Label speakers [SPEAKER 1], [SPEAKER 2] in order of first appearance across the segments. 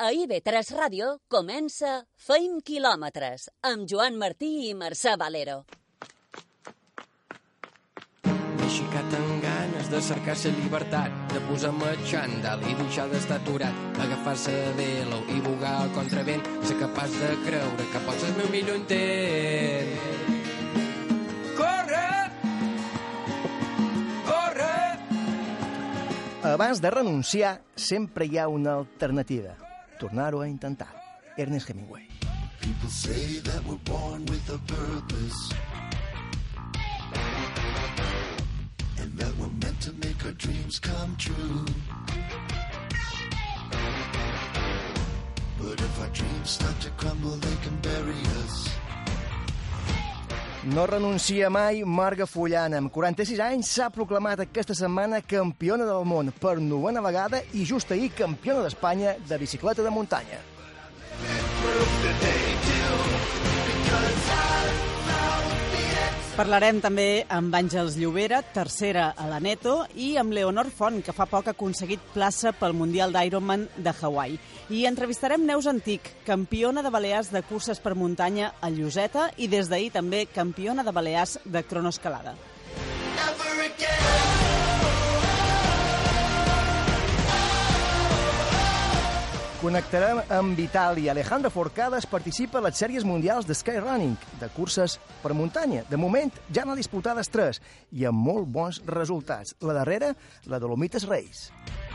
[SPEAKER 1] A IB3 Ràdio comença Feim quilòmetres amb Joan Martí i Mercè Valero.
[SPEAKER 2] M'he xicat amb ganes de cercar la llibertat, de posar-me xandall i deixar d'estar aturat, agafar-se de velo i bugar al contravent, ser capaç de creure que pots el meu millor intent. Corre! Corre!
[SPEAKER 3] Abans de renunciar, sempre hi ha una alternativa. Tornar-ho a intentar. Ernest Hemingway.
[SPEAKER 4] People say that we're born with a purpose. And that we're meant to make our dreams come true. But if our dreams start to crumble, they can bury us.
[SPEAKER 3] No renuncia mai Marga Fullana. Amb 46 anys s'ha proclamat aquesta setmana campiona del món per novena vegada i just ahir campiona d'Espanya de bicicleta de muntanya.
[SPEAKER 5] Parlarem també amb Àngels Llobera, tercera a la Neto, i amb Leonor Font, que fa poc ha aconseguit plaça pel Mundial d'Ironman de Hawaii. I entrevistarem Neus Antic, campiona de Balears de curses per muntanya a Lloseta i des d'ahir també campiona de Balears de cronoescalada.
[SPEAKER 3] Connectarem amb Vitali. Alejandro Forcades participa a les sèries mundials de Skyrunning, de curses per muntanya. De moment, ja n'ha disputades tres i amb molt bons resultats. La darrera, la Dolomites
[SPEAKER 4] honestly thought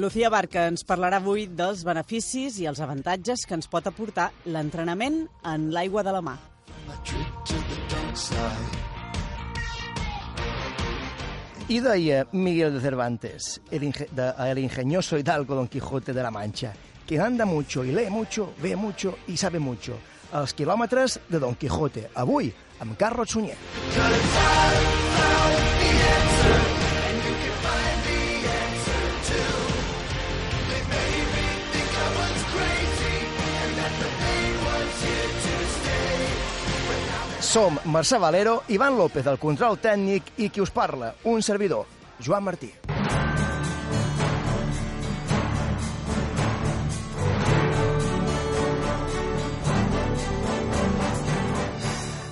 [SPEAKER 5] Lucía Barca ens parlarà avui dels beneficis i els avantatges que ens pot aportar l'entrenament en l'aigua de la mà.
[SPEAKER 3] I deia Miguel de Cervantes, el, inge de, el ingenioso hidalgo Don Quijote de la Mancha, que anda mucho y lee mucho, ve mucho y sabe mucho. Els quilòmetres de Don Quijote, avui, amb Carlos Sunyer. Som Mercè Valero, Ivan López del control tècnic i qui us parla, un servidor, Joan Martí.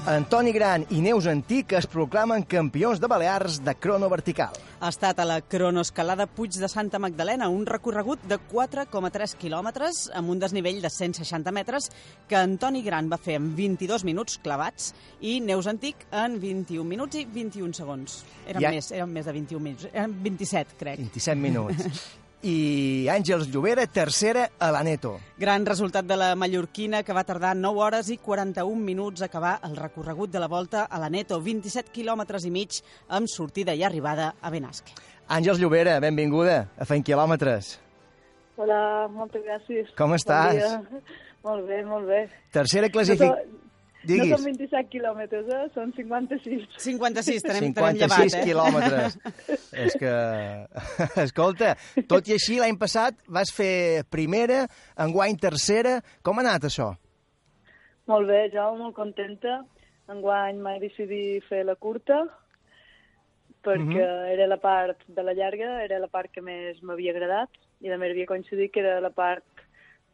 [SPEAKER 3] Antoni Gran i Neus Antic es proclamen campions de Balears de crono vertical.
[SPEAKER 5] Ha estat a la cronoescalada Puig de Santa Magdalena, un recorregut de 4,3 quilòmetres amb un desnivell de 160 metres que Antoni Gran va fer en 22 minuts clavats i Neus Antic en 21 minuts i 21 segons. Eren,
[SPEAKER 3] Ja-
[SPEAKER 5] més, eren més de 21 minuts, eren 27, crec.
[SPEAKER 3] 27 minuts. I Àngels Llobera, tercera a la Neto.
[SPEAKER 5] Gran resultat de la mallorquina que va tardar 9 hores i 41 minuts a acabar el recorregut de la volta a la Neto, 27 quilòmetres i mig amb sortida i arribada a Benasque.
[SPEAKER 3] Àngels Llobera, benvinguda a Fent Quilòmetres.
[SPEAKER 6] Hola, moltes gràcies.
[SPEAKER 3] Com estàs?
[SPEAKER 6] Bon dia. Molt bé, molt bé.
[SPEAKER 3] Tercera
[SPEAKER 6] No, són- no
[SPEAKER 3] Diguis.
[SPEAKER 6] són 27 quilòmetres, eh? són 56.
[SPEAKER 5] 56, tenem,
[SPEAKER 3] 56
[SPEAKER 5] tenem llevat, eh?
[SPEAKER 3] quilòmetres. És que... Escolta, tot i així, l'any passat vas fer primera, enguany tercera. Com ha anat això?
[SPEAKER 6] Molt bé, jo molt contenta. Enguany m'he decidit fer la curta perquè era la part de la llarga, era la part que més m'havia agradat i més havia coincidit que era la part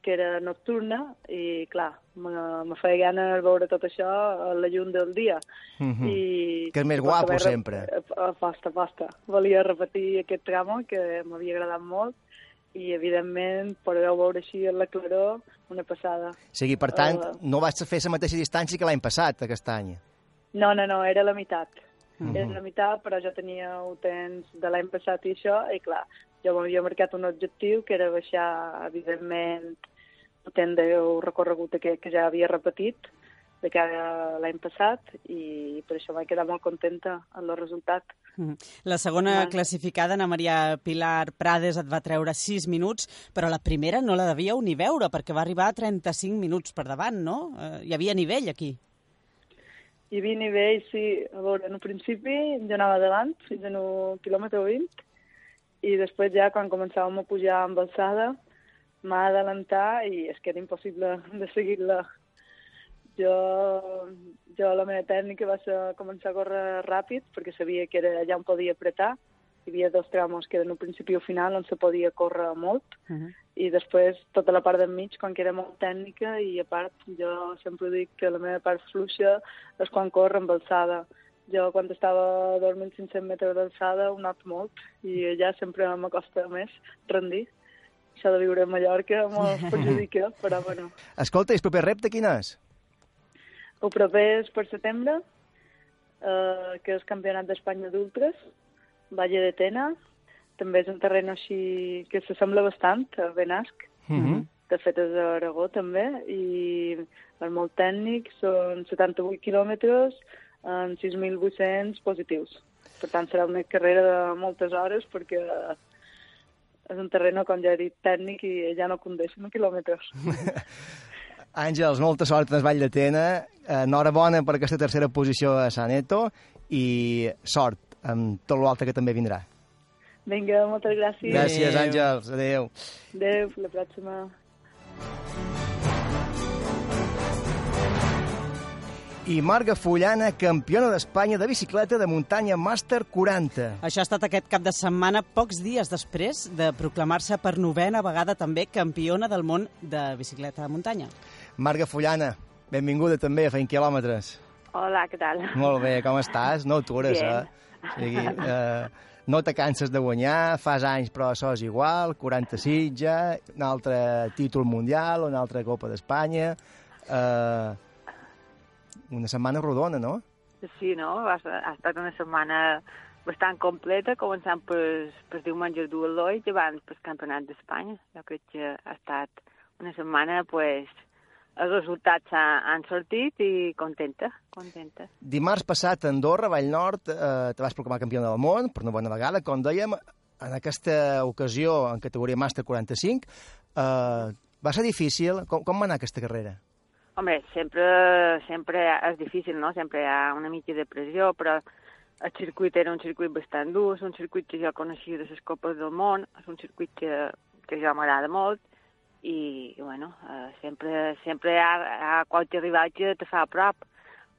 [SPEAKER 6] que era nocturna i, clar, me, me feia gana veure tot això a la llum del dia.
[SPEAKER 3] Mhm.
[SPEAKER 6] I,
[SPEAKER 3] Que és més guapo,
[SPEAKER 6] rep-
[SPEAKER 3] sempre.
[SPEAKER 6] eh, Posta, posta. Volia repetir aquest tramo que m'havia agradat molt i, evidentment, poder veure així en la claror una passada.
[SPEAKER 3] O sigui, per tant,
[SPEAKER 6] Uh.
[SPEAKER 3] no vas fer la mateixa distància que l'any passat, aquest any.
[SPEAKER 6] No, no, no, era la meitat. Era la meitat, però jo tenia un temps de l'any passat i això, i clar, jo m'havia marcat un objectiu que era baixar, evidentment, temps del recorregut que, que ja havia repetit de cara a l'any passat i per això vaig quedar molt contenta amb el resultat.
[SPEAKER 5] Mhm. La segona
[SPEAKER 6] Va.
[SPEAKER 5] classificada, Ana Maria Pilar Prades, et va treure 6 minuts, però la primera no la devíeu ni veure, perquè va arribar a 35 minuts per davant, no? Eh, hi havia nivell aquí.
[SPEAKER 6] Hi havia nivell, sí. A veure, en un principi jo anava davant, fins a un quilòmetre 20, i després ja, quan començàvem a pujar amb alçada, m'ha d'adelantar i és que era impossible de seguir-la. Jo, jo la meva tècnica va ser començar a córrer ràpid perquè sabia que era allà on podia apretar hi havia dos tramos que eren un principi i un final on se podia córrer molt
[SPEAKER 5] Uh -huh.
[SPEAKER 6] i després tota la part d'enmig, com que era molt tècnica i a part jo sempre dic que la meva part fluixa és quan corre amb alçada. Jo quan estava a 2.500 metres d'alçada ho noto molt i allà sempre m'acosta més rendir. Això de viure a Mallorca m'ho perjudica, però bueno.
[SPEAKER 3] Escolta, i el proper repte quin és?
[SPEAKER 6] El proper és per setembre, eh, que és Campionat d'Espanya d'Ultres, Valle de Tena. També és un terreny així que s'assembla bastant a Benasc.
[SPEAKER 3] Mhm.
[SPEAKER 6] De fet, és a Aragó també, i és molt tècnic, són 78 quilòmetres en 6.800 positius. Per tant, serà una carrera de moltes hores perquè és un terreny, com ja he dit, tècnic i ja no condeixen quilòmetres.
[SPEAKER 3] Àngels, molta sort en el Vall de Tena. Enhorabona per aquesta tercera posició a Saneto i sort amb tot l'altre que també vindrà.
[SPEAKER 6] Vinga, moltes gràcies.
[SPEAKER 3] Gràcies, Àngels. Adéu.
[SPEAKER 6] Adéu, la pròxima.
[SPEAKER 3] I Marga Fullana, campiona d'Espanya de bicicleta de muntanya Màster 40.
[SPEAKER 5] Això ha estat aquest cap de setmana, pocs dies després de proclamar-se per novena vegada també campiona del món de bicicleta de muntanya.
[SPEAKER 3] Marga Fullana, benvinguda també a Feint Quilòmetres.
[SPEAKER 7] Hola, què tal?
[SPEAKER 3] Molt bé, com estàs? No atures,
[SPEAKER 7] Bien.
[SPEAKER 3] eh? O sigui, eh, no te canses de guanyar, fas anys però sos igual, 46 ja, un altre títol mundial, una altra Copa d'Espanya... Eh, una setmana rodona, no?
[SPEAKER 7] Sí, no? Ha, ha estat una setmana bastant completa, començant per, per diumenge el duel i abans pel Campionat d'Espanya. Jo crec que ha estat una setmana, pues, els resultats ha, han sortit i contenta, contenta.
[SPEAKER 3] Dimarts passat a Andorra, Vall Nord, eh, te vas proclamar campiona del món, per una bona vegada, com dèiem, en aquesta ocasió, en categoria Màster 45, eh, va ser difícil. Com, com va anar aquesta carrera?
[SPEAKER 7] Home, sempre, sempre és difícil, no? Sempre hi ha una mica de pressió, però el circuit era un circuit bastant dur, és un circuit que jo coneixia de les Copes del Món, és un circuit que, que jo m'agrada molt, i, bueno, eh, sempre, sempre hi ha, hi ha qualque rival que te fa a prop,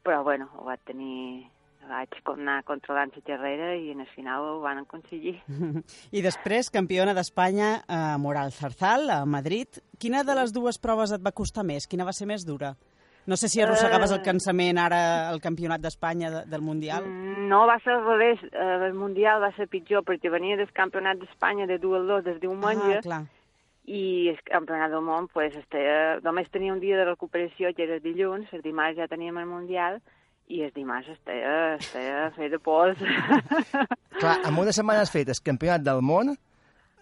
[SPEAKER 7] però, bueno, ho vaig tenir vaig anar controlant la carrera i en el final ho van aconseguir.
[SPEAKER 5] I després, campiona d'Espanya a Moral Zarzal, a Madrid. Quina de les dues proves et va costar més? Quina va ser més dura? No sé si arrossegaves el cansament ara al campionat d'Espanya de, del Mundial.
[SPEAKER 7] Mm, No, va ser al revés. Eh, El Mundial va ser pitjor perquè venia del Campionat d'Espanya de duel 2 des diumenge
[SPEAKER 5] Ah, clar.
[SPEAKER 7] i el Campionat del Món pues, este, només tenia un dia de recuperació que era el dilluns, el dimarts ja teníem el Mundial i el dimarts estava, estava fet de pols.
[SPEAKER 3] Clar, en una setmana has fet el campionat del món,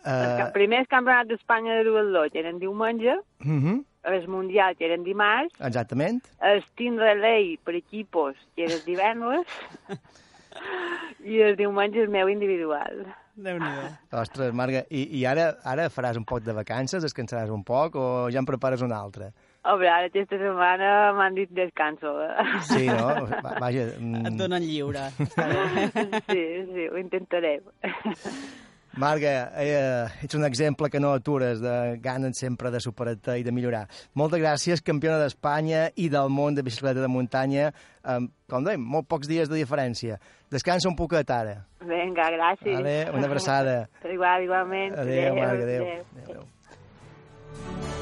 [SPEAKER 7] El
[SPEAKER 3] eh,
[SPEAKER 7] primer el Campionat d'Espanya de duel 2 que eren diumenge,
[SPEAKER 3] uh -huh,
[SPEAKER 7] el Mundial que eren dimarts,
[SPEAKER 3] exactament,
[SPEAKER 7] el Team Relay per equipos que era divendres i el diumenge el meu individual.
[SPEAKER 5] Déu-n'hi-do.
[SPEAKER 3] Ostres, Marga, i, i ara, ara faràs un poc de vacances, descansaràs un poc o ja en prepares una altra?
[SPEAKER 7] Home, ara aquesta setmana m'han dit descanso.
[SPEAKER 3] Sí, no? Va, vaja, mm,
[SPEAKER 5] Et donen lliure.
[SPEAKER 7] Sí, sí, ho intentarem.
[SPEAKER 3] Marga, eh, ets un exemple que no atures, de ganes sempre de superar-te i de millorar. Moltes gràcies, campiona d'Espanya i del món de bicicleta de muntanya. Eh, com dèiem, molt pocs dies de diferència. Descansa un poquet ara.
[SPEAKER 7] Vinga, gràcies.
[SPEAKER 3] Vale, una abraçada.
[SPEAKER 7] Igual, igualment.
[SPEAKER 3] Adéu, Marga, adéu. adéu. adéu.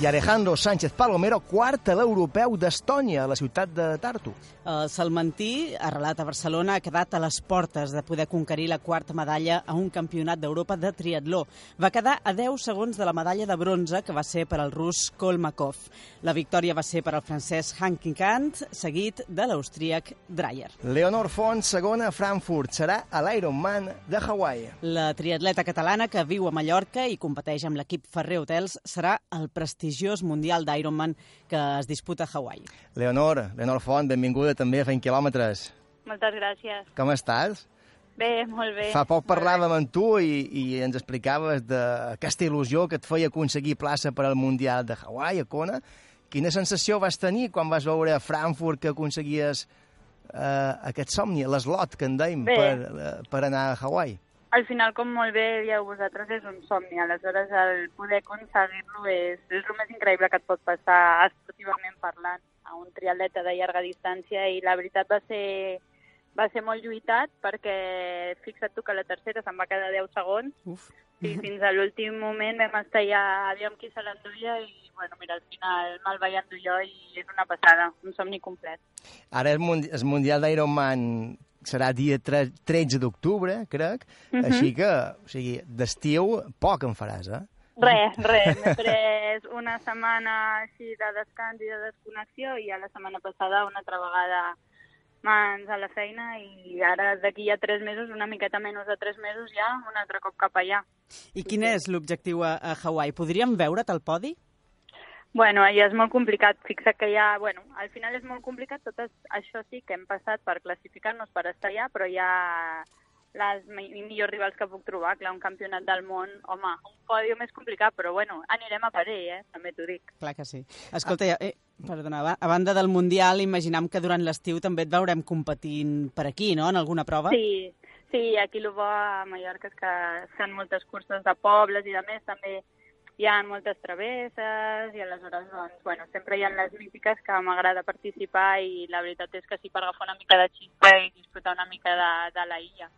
[SPEAKER 3] I Alejandro Sánchez Palomero, quart a l'europeu d'Estònia, a la ciutat de Tartu.
[SPEAKER 5] El salmantí, arrelat a Barcelona, ha quedat a les portes de poder conquerir la quarta medalla a un campionat d'Europa de triatló. Va quedar a 10 segons de la medalla de bronze, que va ser per al rus Kolmakov. La victòria va ser per al francès Hankin Kant, seguit de l'austríac Dreyer.
[SPEAKER 3] Leonor Font, segona a Frankfurt, serà a l'Ironman de Hawaii.
[SPEAKER 5] La triatleta catalana que viu a Mallorca i competeix amb l'equip Ferrer Hotels serà el prestigiós Mundial d'Ironman que es disputa a Hawaii.
[SPEAKER 3] Leonor, Leonor Font, benvinguda també a Fent Quilòmetres.
[SPEAKER 8] Moltes gràcies.
[SPEAKER 3] Com estàs?
[SPEAKER 8] Bé, molt bé.
[SPEAKER 3] Fa poc parlàvem amb tu i, i ens explicaves d'aquesta il·lusió que et feia aconseguir plaça per al Mundial de Hawaii, a Kona. Quina sensació vas tenir quan vas veure a Frankfurt que aconseguies eh, aquest somni, l'eslot que en dèiem,
[SPEAKER 8] Bé.
[SPEAKER 3] per, eh, per anar a Hawaii?
[SPEAKER 8] Al final, com molt bé dieu vosaltres, és un somni. Aleshores, el poder aconseguir-lo és, és el més increïble que et pot passar esportivament parlant a un triatleta de llarga distància i la veritat va ser va ser molt lluitat perquè fixa't tu que la tercera se'n va quedar 10 segons
[SPEAKER 5] Uf.
[SPEAKER 8] i fins a l'últim moment vam estar ja, aviam qui se l'enduia i bueno, mira, al final me'l vaig endur jo i és una passada, un somni complet.
[SPEAKER 3] Ara el, mundi el Mundial d'Ironman serà dia tre- 13 d'octubre, crec,
[SPEAKER 8] Mhm.
[SPEAKER 3] així que, o sigui, d'estiu poc en faràs, eh?
[SPEAKER 8] Res, res, m'he pres una setmana així de descans i de desconnexió i ja la setmana passada una altra vegada mans a la feina i ara d'aquí a tres mesos, una miqueta menys de tres mesos ja, un altre cop cap allà.
[SPEAKER 5] I quin és l'objectiu a, a Hawaii? Podríem veure't al podi?
[SPEAKER 8] Bueno, ja és molt complicat. Fixa que ja, bueno, al final és molt complicat. Tot això sí que hem passat per classificar-nos per estar allà, però ja les mi- millors rivals que puc trobar, clar, un campionat del món, home, un pòdio més complicat, però bueno, anirem a per ell, eh? també t'ho dic.
[SPEAKER 5] Clar que sí. Escolta, ja, eh, perdona, a banda del Mundial, imaginam que durant l'estiu també et veurem competint per aquí, no?, en alguna prova?
[SPEAKER 8] Sí, sí, aquí el bo a Mallorca és que es fan moltes curses de pobles i de més, també hi ha moltes travesses i aleshores, doncs, bueno, sempre hi ha les mítiques que m'agrada participar i la veritat és que sí per agafar una mica de xispa i disfrutar una mica de, de la illa.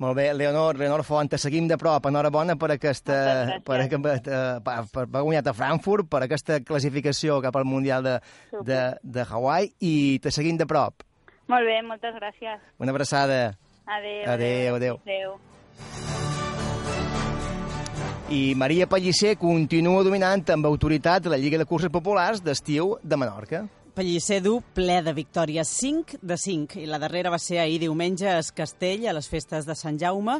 [SPEAKER 3] Molt bé, Leonor, Leonor Font, te seguim de prop. Enhorabona per aquesta... Per, aquest- eh, per, per haver guanyat a Frankfurt, per aquesta classificació cap al Mundial de, de, de Hawaii i te seguim de prop.
[SPEAKER 8] Molt bé, moltes gràcies.
[SPEAKER 3] Una abraçada.
[SPEAKER 8] Adéu.
[SPEAKER 3] Adéu, adéu.
[SPEAKER 8] Adéu.
[SPEAKER 3] I Maria Pellicer continua dominant amb autoritat la Lliga de Curses Populars d'estiu de Menorca.
[SPEAKER 5] Pellicer du ple de victòries, 5 de 5, i la darrera va ser ahir diumenge a Es Castell, a les festes de Sant Jaume,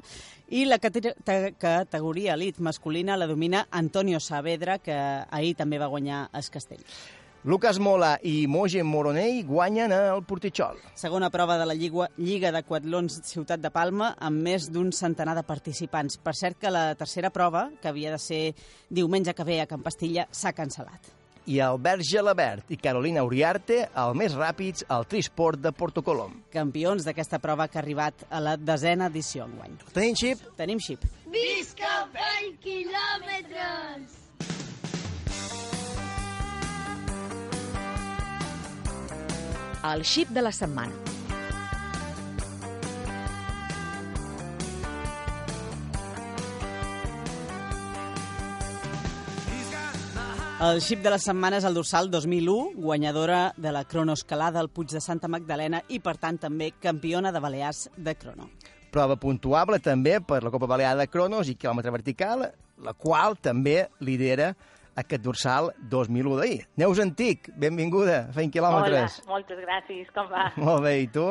[SPEAKER 5] i la cate- te- categoria elit masculina la domina Antonio Saavedra, que ahir també va guanyar a Es Castell.
[SPEAKER 3] Lucas Mola i Mogen Moronell guanyen el Portitxol.
[SPEAKER 5] Segona prova de la Lliga, Lliga de Quatlons Ciutat de Palma amb més d'un centenar de participants. Per cert que la tercera prova, que havia de ser diumenge que ve a Can Pastilla, s'ha cancel·lat.
[SPEAKER 3] I Albert Gelabert i Carolina Uriarte, el més ràpids al Trisport de Portocolom.
[SPEAKER 5] Campions d'aquesta prova que ha arribat a la desena edició enguany.
[SPEAKER 3] Tenim xip?
[SPEAKER 5] Tenim xip.
[SPEAKER 9] Visca 20 quilòmetres!
[SPEAKER 10] El xip de la setmana.
[SPEAKER 5] El xip de la setmana és el dorsal 2001, guanyadora de la cronoescalada al Puig de Santa Magdalena i, per tant, també campiona de Balears de crono.
[SPEAKER 3] Prova puntuable també per la Copa Balear de Cronos i quilòmetre vertical, la qual també lidera aquest dorsal 2001 d'ahir. Neus Antic, benvinguda, fent quilòmetres.
[SPEAKER 8] Hola, moltes gràcies, com va?
[SPEAKER 3] Molt bé, i tu?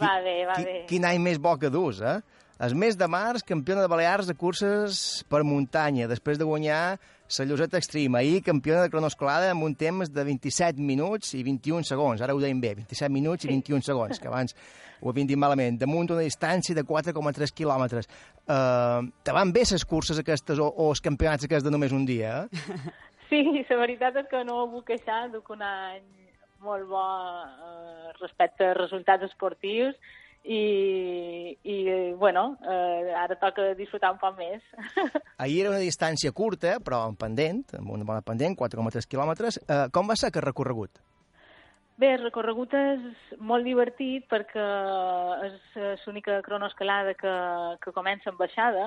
[SPEAKER 8] Va bé, va
[SPEAKER 3] qui,
[SPEAKER 8] bé.
[SPEAKER 3] Quin any més bo que dus, eh? El mes de març, campiona de Balears de curses per muntanya, després de guanyar la Lloseta Extreme. Ahir, campiona de cronoscolada amb un temps de 27 minuts i 21 segons. Ara ho deim bé, 27 minuts i 21 segons, que abans ho havien dit malament. Damunt una distància de 4,3 quilòmetres. Uh, te van bé les curses aquestes o, o els campionats aquests de només un dia, eh?
[SPEAKER 8] Sí, la veritat és que no ho puc queixar, duc un any molt bo eh, respecte a resultats esportius i, i bueno, eh, ara toca disfrutar un poc més.
[SPEAKER 3] Ahir era una distància curta, però en pendent, amb una bona pendent, 4,3 quilòmetres. Uh, com va ser aquest recorregut?
[SPEAKER 8] Bé, el recorregut és molt divertit perquè és l'única cronoescalada que, que comença en baixada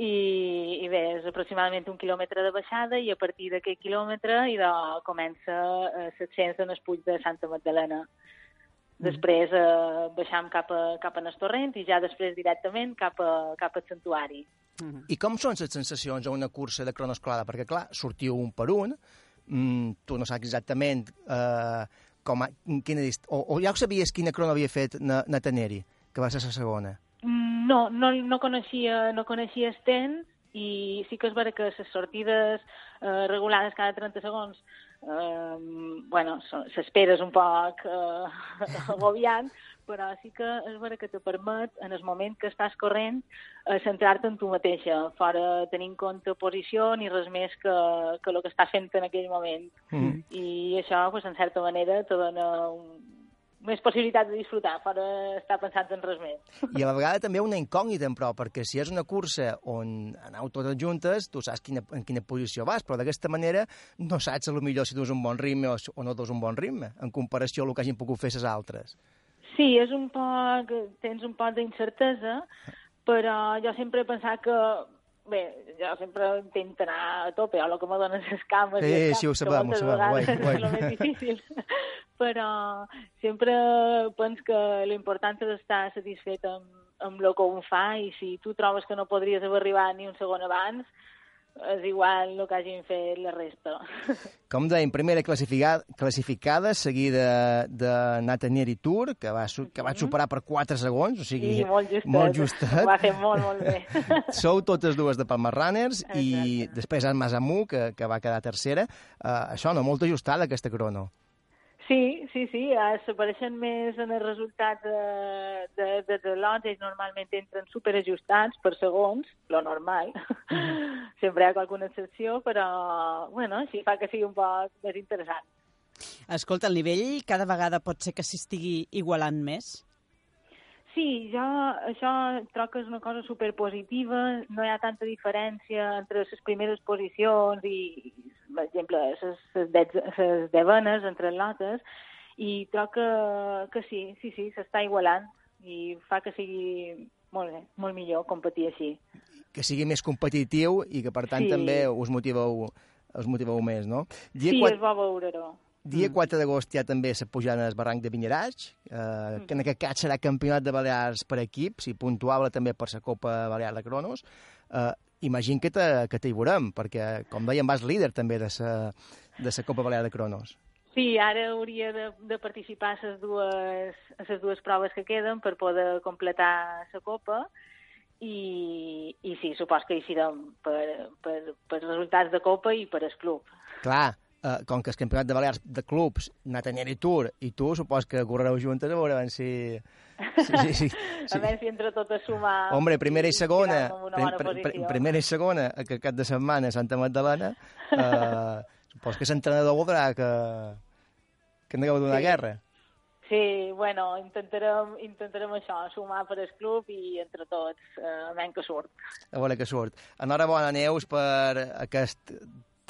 [SPEAKER 8] i, i bé, és aproximadament un quilòmetre de baixada i a partir d'aquest quilòmetre i de, comença eh, 700 en el puig de Santa Magdalena. Després eh, baixam cap a, cap a el torrent i ja després directament cap, a, cap al santuari.
[SPEAKER 3] I com són les sensacions a una cursa de cronoescolada? Perquè, clar, sortiu un per un, mm, tu no saps exactament eh, com a, quina dist... o, o ja ho sabies quina crono havia fet na, na Teneri, que va ser la segona.
[SPEAKER 8] Mm, No, no, no coneixia, no coneixia el temps i sí que és vera que les sortides eh, regulades cada 30 segons eh, bueno, és un poc eh, agobiant, però sí que és vera que te permet, en el moment que estàs corrent, eh, centrar-te en tu mateixa, fora tenir en compte posició ni res més que, que el que estàs fent en aquell moment.
[SPEAKER 3] Mm.
[SPEAKER 8] I això, pues, en certa manera, te dona un, més possibilitat de disfrutar, fora estar pensant en res més.
[SPEAKER 3] I a la vegada també una incògnita, però, perquè si és una cursa on aneu totes juntes, tu saps quina, en quina posició vas, però d'aquesta manera no saps a lo millor si dus un bon ritme o, o no dus un bon ritme, en comparació a el que hagin pogut fer les altres.
[SPEAKER 8] Sí, és un poc... tens un poc d'incertesa, però jo sempre he pensat que Bé, jo sempre intento anar a tope, o el que me donen les cames
[SPEAKER 3] Sí,
[SPEAKER 8] cap,
[SPEAKER 3] sí, ho sabem, ho sabem, guai, guai.
[SPEAKER 8] és el més difícil. Però sempre penso que l'important és estar satisfet amb, amb el que un fa i si tu trobes que no podries haver arribat ni un segon abans, és igual el que hagin fet la resta.
[SPEAKER 3] Com dèiem, primera classificada, classificada seguida de Nathaniel Tour, que va, que va superar per 4 segons, o sigui,
[SPEAKER 8] Sí, molt justet.
[SPEAKER 3] molt justet.
[SPEAKER 8] Ho va fer molt, molt bé.
[SPEAKER 3] Sou totes dues de Palma Runners i després en Masamú, que, que va quedar tercera. Uh, això no, molt ajustada, aquesta crono.
[SPEAKER 8] Sí, sí, sí, eh, s'apareixen més en els resultats de, de, de, de lots, ells normalment entren superajustats per segons, lo normal. Sempre hi ha alguna excepció, però, bueno, així fa que sigui un poc més interessant.
[SPEAKER 5] Escolta, el nivell cada vegada pot ser que s'hi estigui igualant més?
[SPEAKER 8] Sí, jo això trobo que és una cosa superpositiva, no hi ha tanta diferència entre les primeres posicions i, per exemple, les, les, les devenes entre lotes, i trobo que, que sí, sí, sí, s'està igualant i fa que sigui molt bé, molt millor competir així.
[SPEAKER 3] Que sigui més competitiu i que, per tant,
[SPEAKER 8] Sí.
[SPEAKER 3] també us motiveu, us motiveu més, no? Dia
[SPEAKER 8] sí,
[SPEAKER 3] quatre-
[SPEAKER 8] és bo veure-ho.
[SPEAKER 3] Dia 4 d'agost hi ha també la pujada al barranc de Vinyaraig, eh, que en aquest cas serà campionat de Balears per equips i puntuable també per la Copa Balear de Cronos. Eh, imagino que te, que t'hi veurem, perquè, com dèiem, vas líder també de la de la Copa Balear de Cronos.
[SPEAKER 8] Sí, ara hauria de, de participar a les dues, a les dues proves que queden per poder completar la copa i, i sí, supos que hi serem per, per, per resultats de copa i per el club.
[SPEAKER 3] Clar, eh, com que el campionat de Balears de clubs, Nathaniel i Tour, i tu supos que correreu juntes a veure si... si, si, si,
[SPEAKER 8] A veure si entre tot a sumar...
[SPEAKER 3] Hombre, primera i segona, prim, prim, primera i segona, aquest cap de setmana a Santa Magdalena, eh, supos que l'entrenador voldrà que, que aneu a donar
[SPEAKER 8] Sí.
[SPEAKER 3] guerra.
[SPEAKER 8] Sí, bueno, intentarem, intentarem això, sumar per el club i entre tots, eh, menys que surt.
[SPEAKER 3] A veure què surt. Enhorabona, Neus, per aquest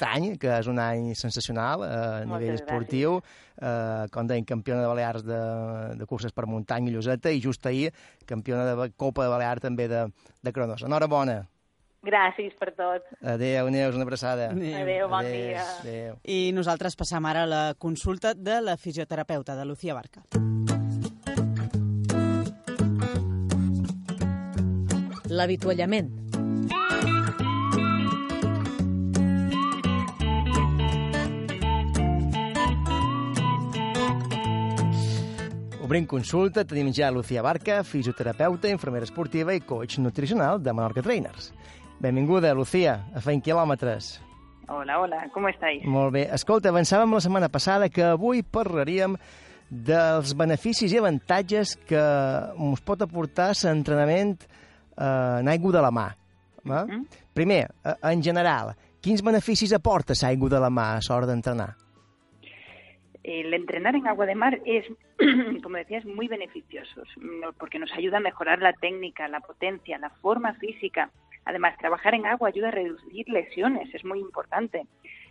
[SPEAKER 3] any, que és un any sensacional eh, a
[SPEAKER 8] Moltes
[SPEAKER 3] nivell esportiu. Eh, com deien, campiona de Balears de, de curses per muntanya i lloseta, i just ahir, campiona de Copa de Balears també de, de cronos. Enhorabona.
[SPEAKER 8] Gràcies per tot.
[SPEAKER 3] Adéu, Neus, una abraçada.
[SPEAKER 8] Adéu, bon dia.
[SPEAKER 3] Adéu.
[SPEAKER 5] I nosaltres passam ara a la consulta de la fisioterapeuta, de Lucía Barca.
[SPEAKER 10] L'avituallament.
[SPEAKER 3] Obrim consulta, tenim ja Lucía Barca, fisioterapeuta, infermera esportiva i coach nutricional de Menorca Trainers. Benvinguda, Lucía, a Feint Quilòmetres.
[SPEAKER 11] Hola, hola, ¿cómo estáis?
[SPEAKER 3] Molt bé. Escolta, avançàvem la setmana passada que avui parlaríem dels beneficis i avantatges que ens pot aportar l'entrenament eh, en aigua de la mà. Va?
[SPEAKER 11] Mhm.
[SPEAKER 3] Primer, eh, en general, quins beneficis aporta l'aigua de la mà a l'hora d'entrenar?
[SPEAKER 11] El entrenar en agua de mar es, como decías, muy beneficioso porque nos ayuda a mejorar la técnica, la potencia, la forma física. Además, trabajar en agua ayuda a reducir lesiones, es muy importante,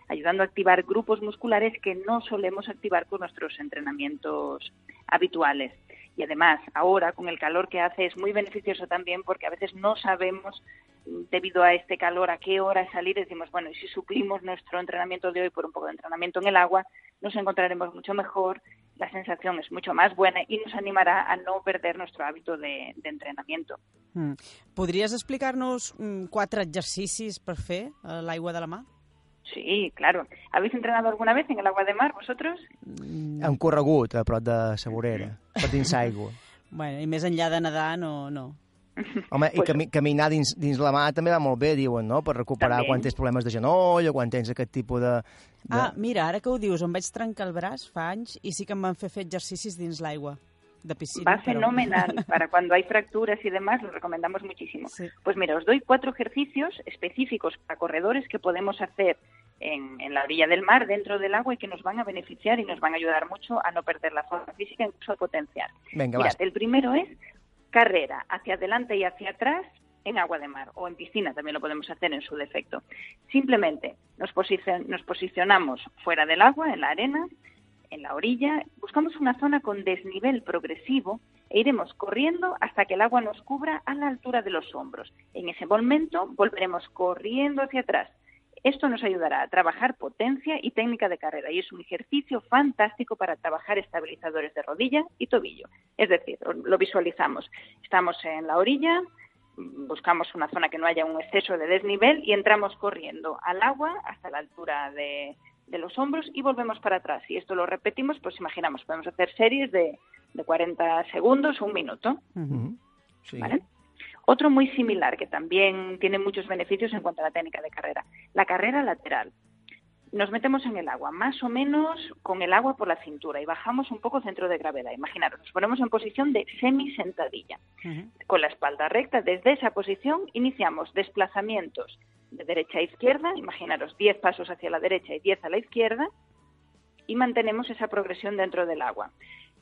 [SPEAKER 11] ayudando a activar grupos musculares que no solemos activar con nuestros entrenamientos habituales. Y además, ahora con el calor que hace es muy beneficioso también porque a veces no sabemos mm, debido a este calor a qué hora salir. Decimos, bueno, y si suplimos nuestro entrenamiento de hoy por un poco de entrenamiento en el agua, nos encontraremos mucho mejor, la sensación es mucho más buena y nos animará a no perder nuestro hábito de, entrenamiento.
[SPEAKER 5] Mm. Podries explicar-nos mm, quatre exercicis per de la mà?
[SPEAKER 11] Sí, claro. ¿Habéis entrenado alguna vez en el agua de mar vosotros?
[SPEAKER 3] Han corregut a prop de la vorera, per dins l'aigua.
[SPEAKER 5] Bueno, I més enllà de nedar, no... no.
[SPEAKER 3] Home, i cami caminar dins, dins la mà també va molt bé, diuen, no?, per recuperar
[SPEAKER 5] També.
[SPEAKER 3] quan tens problemes de genoll o quan tens aquest tipus de... de...
[SPEAKER 5] Ah, mira, ara que ho dius, em vaig trencar el braç fa anys i sí que em van fer fer exercicis dins l'aigua de piscina.
[SPEAKER 11] Va fenomenal. Para cuando hay fracturas y demás, lo recomendamos muchísimo. Pues mira, os doy cuatro ejercicios específicos para corredores que podemos hacer en, en la orilla del mar, dentro del agua, y que nos van a beneficiar y nos van a ayudar mucho a no perder la forma física, incluso a potenciar.
[SPEAKER 3] Venga,
[SPEAKER 11] Mirad,
[SPEAKER 3] vas.
[SPEAKER 11] el primero es carrera hacia adelante y hacia atrás en agua de mar o en piscina, también lo podemos hacer en su defecto. Simplemente nos, posicion- nos posicionamos fuera del agua, en la arena, en la orilla, buscamos una zona con desnivel progresivo e iremos corriendo hasta que el agua nos cubra a la altura de los hombros. En ese momento volveremos corriendo hacia atrás. Esto nos ayudará a trabajar potencia y técnica de carrera y es un ejercicio fantástico para trabajar estabilizadores de rodilla y tobillo. Es decir, lo visualizamos. Estamos en la orilla, buscamos una zona que no haya un exceso de desnivel y entramos corriendo al agua hasta la altura de, de los hombros y volvemos para atrás. Y esto lo repetimos, pues imaginamos, podemos hacer series de, de 40 segundos, un minuto.
[SPEAKER 3] Sí.
[SPEAKER 11] ¿vale? Otro muy similar, que también tiene muchos beneficios en cuanto a la técnica de carrera, la carrera lateral. Nos metemos en el agua, más o menos con el agua por la cintura y bajamos un poco centro de gravedad. Imaginaros, nos ponemos en posición de semisentadilla. Con la espalda recta, desde esa posición iniciamos desplazamientos de derecha a izquierda, imaginaros 10 pasos hacia la derecha y 10 a la izquierda, y mantenemos esa progresión dentro del agua.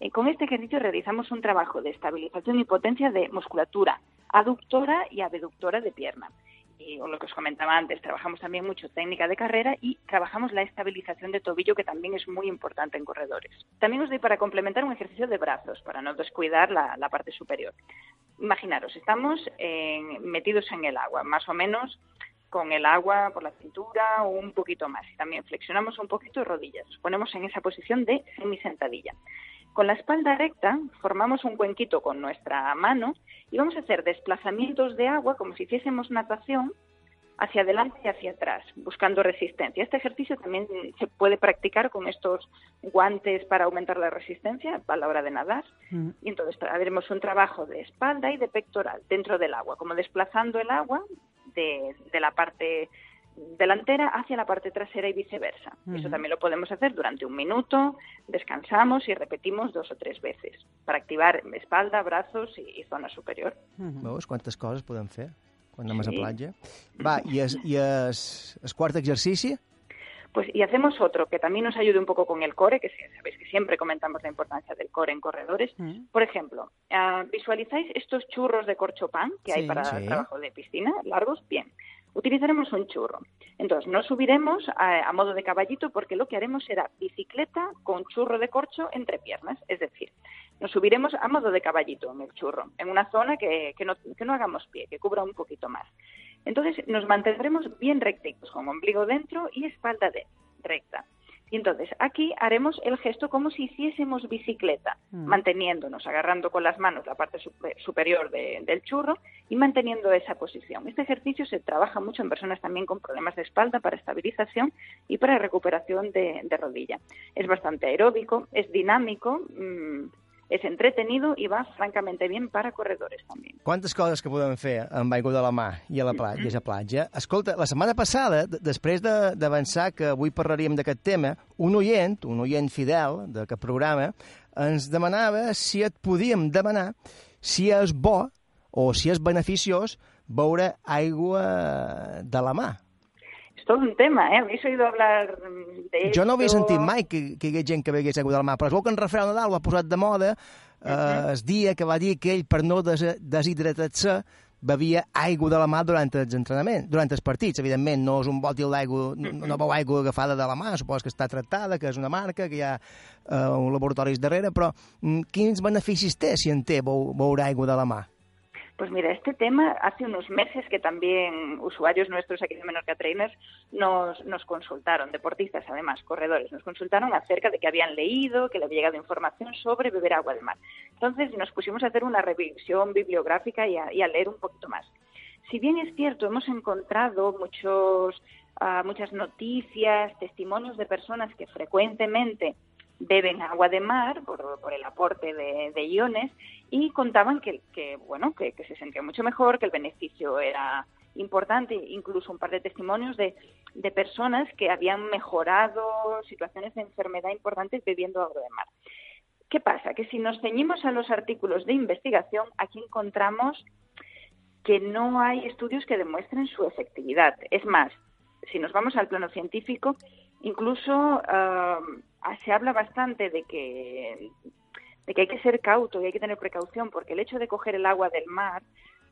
[SPEAKER 11] Eh, con este ejercicio realizamos un trabajo de estabilización y potencia de musculatura aductora y abductora de pierna. Y o lo que os comentaba antes, trabajamos también mucho técnica de carrera y trabajamos la estabilización de tobillo, que también es muy importante en corredores. También os doy para complementar un ejercicio de brazos, para no descuidar la, parte superior. Imaginaros, estamos en- metidos en el agua, más o menos con el agua por la cintura o un poquito más. Y también flexionamos un poquito rodillas. Nos ponemos en esa posición de semisentadilla. Con la espalda recta formamos un cuenquito con nuestra mano y vamos a hacer desplazamientos de agua como si hiciésemos natación hacia adelante y hacia atrás, buscando resistencia. Este ejercicio también se puede practicar con estos guantes para aumentar la resistencia a la hora de nadar. Y entonces haremos un trabajo de espalda y de pectoral dentro del agua, como desplazando el agua de, de la parte delantera hacia la parte trasera y viceversa. Eso
[SPEAKER 3] Ujú.
[SPEAKER 11] también lo podemos hacer durante un minuto, descansamos y repetimos dos o tres veces para activar espalda, brazos y, y zona superior.
[SPEAKER 3] Veus quantes coses podem fer quan anem a
[SPEAKER 11] Sí.
[SPEAKER 3] la platja? Va, i el quart exercici?
[SPEAKER 11] Pues y hacemos otro que también nos ayude un poco con el core, que sabéis que siempre comentamos la importancia del core en corredores. Por ejemplo, ah, visualizáis estos churros de corchopán que hay para
[SPEAKER 3] Sí.
[SPEAKER 11] trabajo de piscina, largos, bien. Utilizaremos un churro. Entonces, no subiremos a, a modo de caballito porque lo que haremos será bicicleta con churro de corcho entre piernas. Es decir, nos subiremos a modo de caballito en el churro, en una zona que, que no, que no hagamos pie, que cubra un poquito más. Entonces, nos mantendremos bien rectitos, con ombligo dentro y espalda de, recta. Y entonces aquí haremos el gesto como si hiciésemos bicicleta,
[SPEAKER 12] Mm.
[SPEAKER 11] manteniéndonos, agarrando con las manos la parte supe- superior de- del churro y manteniendo esa posición. Este ejercicio se trabaja mucho en personas también con problemas de espalda para estabilización y para recuperación de, de rodilla. Es bastante aeróbico, es dinámico, mm, es entretenido y va francamente bien para corredores también.
[SPEAKER 3] Quantes coses que podem fer amb aigua de la mà i a la platja, i a la platja. Escolta, la setmana passada, després de- d'avançar que avui parlaríem d'aquest tema, un oient, un oient fidel d'aquest programa, ens demanava si et podíem demanar si és bo o si és beneficiós beure aigua de la mà.
[SPEAKER 11] Es todo un tema, ¿eh? ¿Habéis oído hablar de
[SPEAKER 3] Jo no havia sentit mai que, que hi hagués gent que de la mà, però es veu que en Rafael Nadal ho ha posat de moda eh, el dia que va dir que ell, per no des deshidratar-se, bevia aigua de la mà durant els entrenaments, durant els partits. Evidentment, no és un bòtil d'aigua, no, no beu aigua agafada de la mà, supos que està tractada, que és una marca, que hi ha eh, un laboratori darrere, però mm, quins beneficis té si en té beu, beure aigua de la mà?
[SPEAKER 11] Pues mira, este tema hace unos meses que también usuarios nuestros aquí de Menorca Trainers nos, consultaron, deportistas además, corredores, nos consultaron acerca de que habían leído, que le había llegado información sobre beber agua de mar. Entonces nos pusimos a hacer una revisión bibliográfica y a, y a leer un poquito más. Si bien es cierto, hemos encontrado muchos, ah, muchas noticias, testimonios de personas que frecuentemente beben agua de mar por, por el aporte de, iones y contaban que, que bueno que, que se sentía mucho mejor, que el beneficio era importante, incluso un par de testimonios de, de personas que habían mejorado situaciones de enfermedad importantes bebiendo agua de mar. ¿Qué pasa? Que si nos ceñimos a los artículos de investigación, aquí encontramos que no hay estudios que demuestren su efectividad. Es más, si nos vamos al plano científico, incluso ah, se habla bastante de que, de que hay que ser cauto y hay que tener precaución, porque el hecho de coger el agua del mar,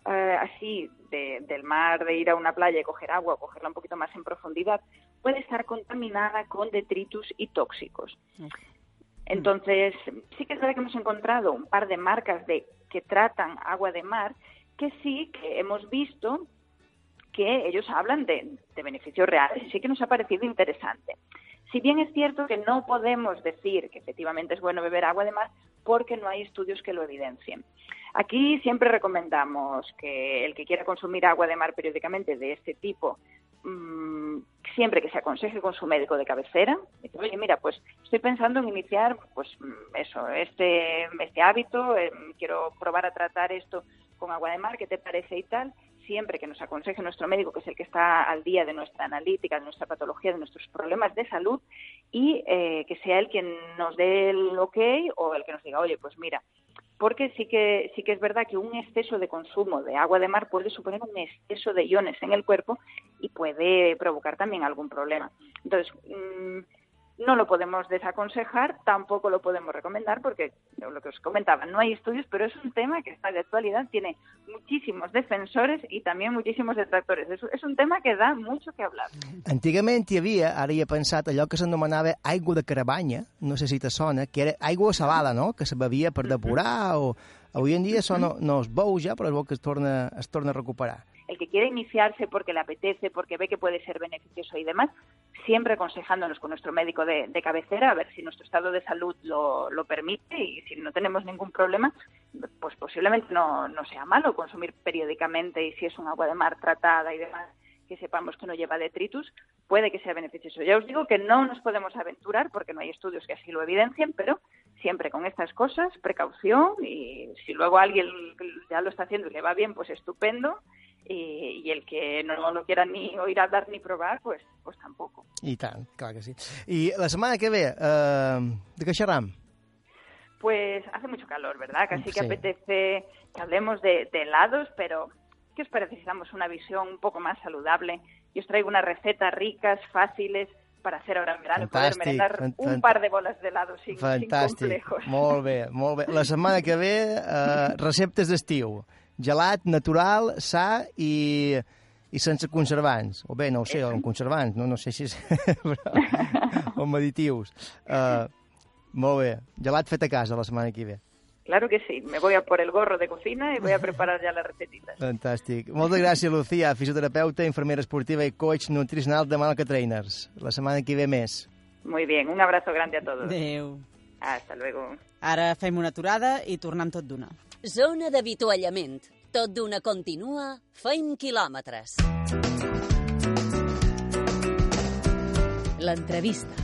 [SPEAKER 11] eh, así, de- del mar, de ir a una playa y coger agua o cogerla un poquito más en profundidad, puede estar contaminada con detritus y tóxicos. Entonces, sí que es verdad que hemos encontrado un par de marcas de que tratan agua de mar que sí que hemos visto que ellos hablan de, beneficios reales y sí que nos ha parecido interesante. Si bien es cierto que no podemos decir que efectivamente es bueno beber agua de mar porque no hay estudios que lo evidencien. Aquí siempre recomendamos que el que quiera consumir agua de mar periódicamente de este tipo, mmm, siempre que se aconseje con su médico de cabecera, dice, oye, mira, pues estoy pensando en iniciar, pues mm, eso, este, este hábito, eh, quiero probar a tratar esto con agua de mar, ¿qué te parece y tal? Siempre que nos aconseje nuestro médico, que es el que está al día de nuestra analítica, de nuestra patología, de nuestros problemas de salud, y eh, que sea él quien nos dé el ok o el que nos diga, oye, pues mira, porque sí que sí que es verdad que un exceso de consumo de agua de mar puede suponer un exceso de iones en el cuerpo y puede provocar también algún problema. Entonces, mmm, no lo podemos desaconsejar, tampoco lo podemos recomendar porque lo que os comentaba, no hay estudios, pero es un tema que está de actualidad, tiene muchísimos defensores y también muchísimos detractores. És un tema que da mucho que hablar.
[SPEAKER 3] Antigament hi havia, ara hi he pensat, allò que s'anomenava aigua de carabanya, no sé si te sona, que era aigua salada, no?, que se bevia per depurar o... Avui en dia això no, no es veu ja, però és bo que es torna, es torna a recuperar.
[SPEAKER 11] El que quiere iniciarse porque le apetece, porque ve que puede ser beneficioso y demás, siempre aconsejándonos con nuestro médico de, de cabecera a ver si nuestro estado de salud lo, lo, permite y si no tenemos ningún problema, pues posiblemente no, no sea malo consumir periódicamente y si es un agua de mar tratada y demás que sepamos que no lleva detritus, puede que sea beneficioso. Ya os digo que no nos podemos aventurar porque no hay estudios que así lo evidencien, pero siempre con estas cosas, precaución y si luego alguien ya lo está haciendo y le va bien, pues estupendo y, y el que no lo quiera ni oír hablar ni probar, pues, pues tampoco.
[SPEAKER 3] I tant, clar que sí. I la setmana que ve, eh, de què xerram?
[SPEAKER 11] Pues hace mucho calor, ¿verdad? Casi
[SPEAKER 3] Sí.
[SPEAKER 11] que apetece que hablemos de, de helados, pero ¿qué os parece si damos una visión un poco más saludable? Y os traigo unas recetas ricas, fáciles, para hacer ahora en verano y poder
[SPEAKER 3] Fantàstic,
[SPEAKER 11] merendar un par de bolas de helado sin, sin
[SPEAKER 3] Fantàstic,
[SPEAKER 11] complejos.
[SPEAKER 3] molt bé, molt bé. La setmana que ve, eh, receptes d'estiu. Gelat natural, sa i, i sense conservants. O bé, no ho sé, amb conservants, no, no sé si és... però, o amb additius. Uh, molt bé. Gelat fet a casa la setmana que ve.
[SPEAKER 11] Claro que sí, me voy a por el gorro de cocina y voy a preparar ya las recetitas.
[SPEAKER 3] Fantàstic. Moltes gràcies, Lucía, fisioterapeuta, infermera esportiva i coach nutricional de Malca Trainers. La setmana que ve més.
[SPEAKER 11] Muy bien, un abrazo grande a todos.
[SPEAKER 5] Adéu.
[SPEAKER 11] Hasta luego.
[SPEAKER 5] Ara fem una aturada i tornem tot d'una.
[SPEAKER 1] Zona d'avituallament. Tot d'una continua, feim quilòmetres.
[SPEAKER 10] L'entrevista.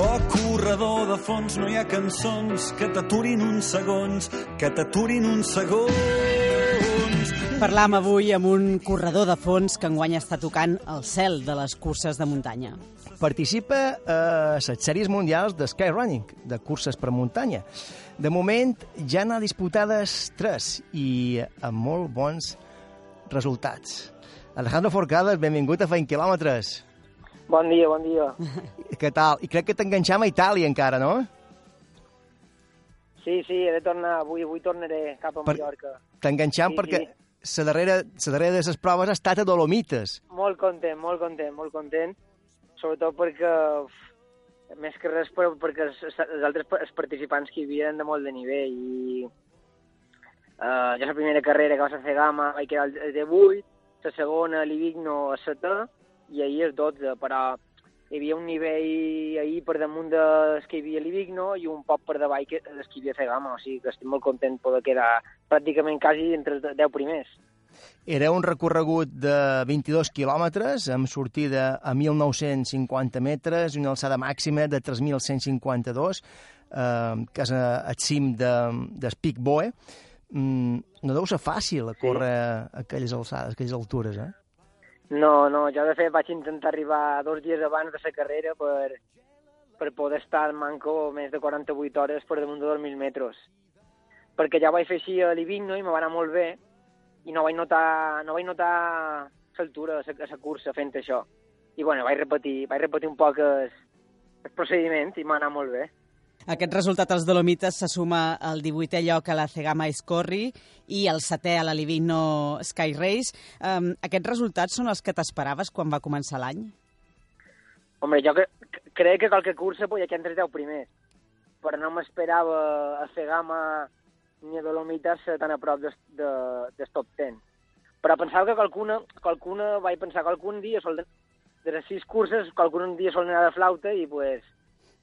[SPEAKER 12] Oh, corredor de fons, no hi ha cançons que t'aturin uns segons, que t'aturin uns segons.
[SPEAKER 5] Parlam avui amb un corredor de fons que enguany està tocant el cel de les curses de muntanya.
[SPEAKER 3] Participa a les sèries mundials de skyrunning, de curses per muntanya. De moment ja n'ha disputades tres i amb molt bons resultats. Alejandro Forcades, benvingut a Feint Quilòmetres.
[SPEAKER 13] Bon dia, bon dia.
[SPEAKER 3] Què tal? I crec que t'enganxam a Itàlia encara, no?
[SPEAKER 13] Sí, sí, he de tornar, avui, avui tornaré cap a
[SPEAKER 3] Per-
[SPEAKER 13] Mallorca.
[SPEAKER 3] T'enganxam
[SPEAKER 13] Sí,
[SPEAKER 3] perquè la darrera, la darrera de les proves ha estat a Dolomites.
[SPEAKER 13] Molt content, molt content, molt content. Sobretot perquè, més que res, per, perquè els, els altres els participants que hi havia eren de molt de nivell. I uh, jo la primera carrera que vas a fer Gama vaig quedar al D8, la segona l'Ivigno a 7 i ahir el 12, però hi havia un nivell ahir per damunt dels que hi havia a l'Ivigno i un poc per davall que, dels que hi havia a fer Gama, o sigui que estic molt content de poder quedar pràcticament quasi entre els 10 primers.
[SPEAKER 3] Era un recorregut de 22 quilòmetres, amb sortida a 1.950 metres i una alçada màxima de 3.152, eh, que és a- al cim de, Pic Boe. Mm, no deu ser fàcil córrer a aquelles alçades, a aquelles altures, eh?
[SPEAKER 13] No, no, jo de fet vaig intentar arribar dos dies abans de la carrera per, per poder estar al manco més de 48 hores per damunt de 2.000 metres. Perquè ja vaig fer així a l'Ivigno i me va anar molt bé i no vaig notar, no vaig notar l'altura de la cursa fent això. I bueno, vaig repetir, vaig repetir un poc el, el procediment i m'ha anat molt bé.
[SPEAKER 5] Aquest resultat als Dolomites se suma al 18è lloc a la Cegama Escorri i el setè a la Livino Sky Race. Um, aquests resultats són els que t'esperaves quan va començar l'any?
[SPEAKER 13] Home, jo que, crec que qualque cursa podia que entre 10 primers, però no m'esperava a Cegama ni a Dolomites tan a prop del de, de top 10. Però pensava que qualcuna, qualcuna vaig pensar que algun dia, sol, de les sis curses, qualcun dia sol anar de flauta i pues,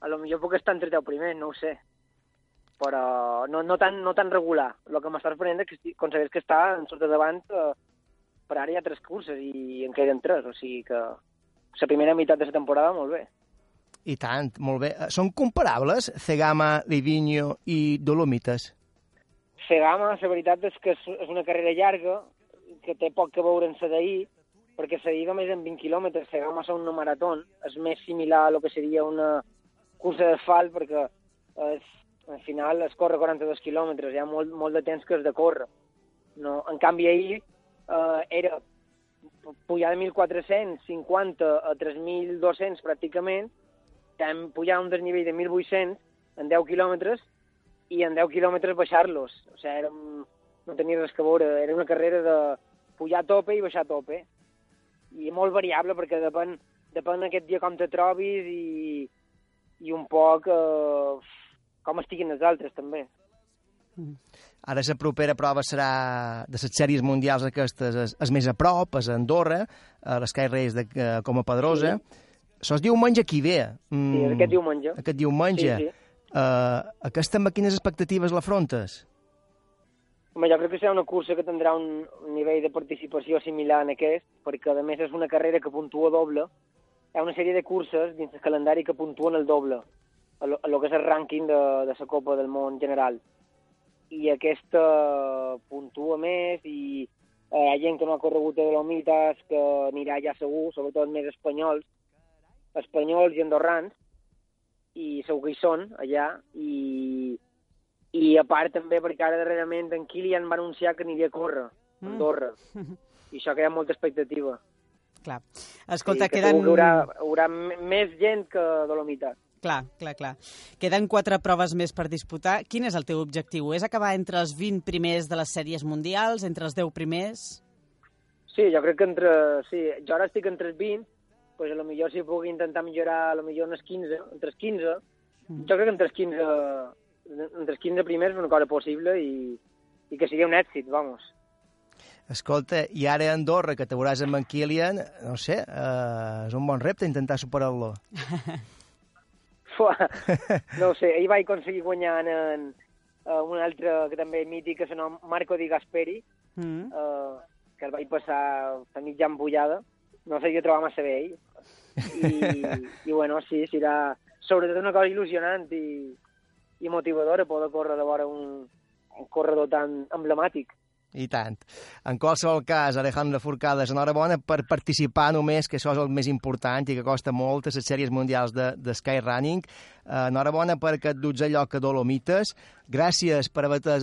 [SPEAKER 13] a lo millor puc estar entre 10 primers, no ho sé. Però no, no, tan, no tan regular. El que m'està sorprenent és que aconsegueix que està en sort de davant, eh, per ara hi ha tres curses i en queden tres, o sigui que la primera meitat de la temporada molt bé.
[SPEAKER 3] I tant, molt bé. Eh, Són comparables Cegama, Livigno i Dolomites?
[SPEAKER 13] Cegama, la veritat és que és, és una carrera llarga, que té poc que veure amb la d'ahir, perquè la d'ahir només en 20 quilòmetres, Cegama és una marató, és més similar a lo que seria una cursa d'asfalt, perquè és, al final es corre 42 quilòmetres, hi ha molt, molt de temps que has de córrer. No, en canvi, ahir eh, era pujar de 1.450 a 3.200 pràcticament, vam pujar un desnivell de 1.800 en 10 quilòmetres i en 10 quilòmetres baixar-los. O sigui, era, no tenia res que veure, era una carrera de pujar a tope i baixar a tope. I molt variable perquè depèn, depèn aquest dia com te trobis i, i un poc eh, com estiguin els altres també.
[SPEAKER 3] Ara la propera prova serà de les sèries mundials aquestes, és, és més a prop, és a Andorra, a l'Sky Race de uh, Coma Pedrosa. Sí. Sos diumenge qui ve.
[SPEAKER 13] Mm, sí, aquest diumenge.
[SPEAKER 3] Aquest diumenge.
[SPEAKER 13] Sí, sí.
[SPEAKER 3] Uh, aquesta amb quines expectatives l'afrontes?
[SPEAKER 13] Home, jo crec que serà una cursa que tindrà un nivell de participació similar en aquest, perquè a més és una carrera que puntua doble. Hi ha una sèrie de curses dins el calendari que puntuen el doble, a lo, a lo que és el rànquing de, de la Copa del Món general. I aquesta puntua més i eh, hi ha gent que no ha corregut a Dolomites, que anirà ja segur, sobretot més espanyols, espanyols i andorrans, i segur que hi són allà, i, i a part també perquè ara darrerament en Kilian va anunciar que aniria a córrer a Andorra,
[SPEAKER 5] Mm.
[SPEAKER 13] i això crea molta expectativa.
[SPEAKER 5] Clar. Escolta,
[SPEAKER 13] sí, que
[SPEAKER 5] queden...
[SPEAKER 13] que Haurà, haurà m- més gent que Dolomites.
[SPEAKER 5] Clar, clar, clar. Queden quatre proves més per disputar. Quin és el teu objectiu? És acabar entre els 20 primers de les sèries mundials, entre els 10 primers?
[SPEAKER 13] Sí, jo crec que entre... Sí, jo ara estic entre els 20, pues a lo millor si puc intentar millorar a lo millor unes 15, entre els 15.
[SPEAKER 5] Mm.
[SPEAKER 13] Jo crec que entre els 15, entre els 15 primers és una cosa possible i, i que sigui un èxit, vamos.
[SPEAKER 3] Escolta, i ara a Andorra, que te veuràs amb en Kilian, no sé, uh, és un bon repte intentar superar-lo.
[SPEAKER 13] No ho sé, ahir vaig aconseguir guanyar en, en uh, un altre que també és mític, que se nom Marco Di Gasperi,
[SPEAKER 5] Mm.
[SPEAKER 13] uh, que el vaig passar a mitja embullada. No sé, jo trobava massa bé ell. I, i bueno, sí, serà sobretot una cosa il·lusionant i, i motivadora poder córrer de vora un, un corredor tan emblemàtic.
[SPEAKER 3] I tant. En qualsevol cas, Alejandro Forcades, enhorabona per participar només, que això és el més important i que costa molt a les sèries mundials de, de Skyrunning. Uh, enhorabona per aquest 12 lloc a Dolomites. Gràcies per haver uh,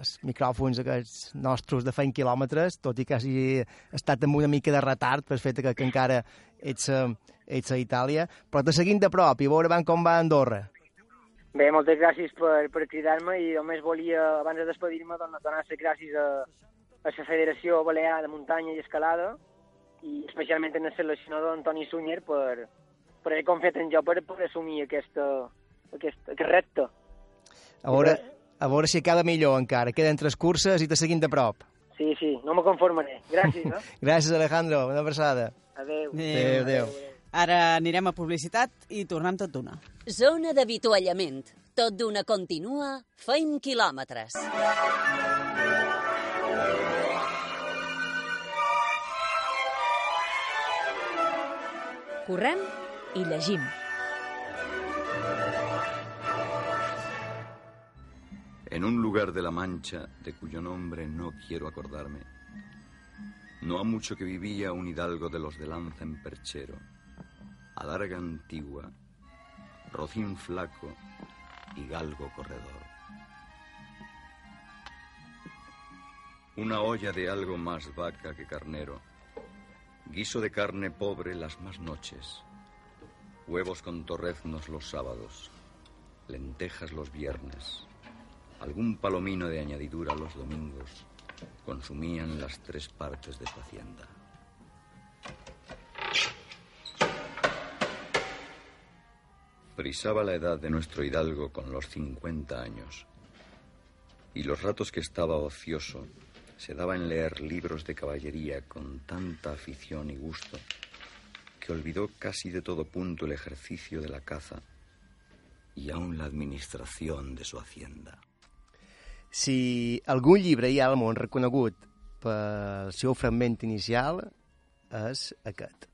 [SPEAKER 3] els micròfons aquests nostres de feint quilòmetres, tot i que hagi estat amb una mica de retard per fet que, que encara ets, uh, ets a Itàlia. Però te seguim de prop i veurem com va a Andorra.
[SPEAKER 13] Bé, moltes gràcies per, per cridar-me i només volia, abans de despedir-me, donar, donar les gràcies a, a la Federació Balear de Muntanya i Escalada i especialment en el seleccionador Antoni Sunyer per, per haver confiat en jo per, per assumir aquesta, aquest, aquest repte.
[SPEAKER 3] A veure, a veure si acaba millor encara. Queden tres curses i te seguim de prop.
[SPEAKER 13] Sí, sí, no me conformaré. Gràcies, no?
[SPEAKER 3] Gràcies, Alejandro. Una abraçada.
[SPEAKER 13] Adéu.
[SPEAKER 3] Adéu, adéu.
[SPEAKER 5] Ara anirem a publicitat i tornem tot d'una.
[SPEAKER 1] Zona d'avituallament. Tot d'una continua, feim quilòmetres.
[SPEAKER 10] Correm i llegim.
[SPEAKER 14] En un lugar de la Mancha de cuyo nombre no quiero acordarme, no ha mucho que vivía un hidalgo de los de lanza en perchero, adarga antigua, rocín flaco y galgo corredor. Una olla de algo más vaca que carnero, guiso de carne pobre las más noches, huevos con torreznos los sábados, lentejas los viernes, algún palomino de añadidura los domingos, consumían las tres partes de su hacienda. Prisaba la edad de nuestro hidalgo con los 50 años, y los ratos que estaba ocioso se daba en leer libros de caballería con tanta afición y gusto que olvidó casi de todo punto el ejercicio de la caza y aún la administración de su hacienda.
[SPEAKER 3] Si algun llibre hi ha al món reconegut pel seu fragment inicial, és aquest.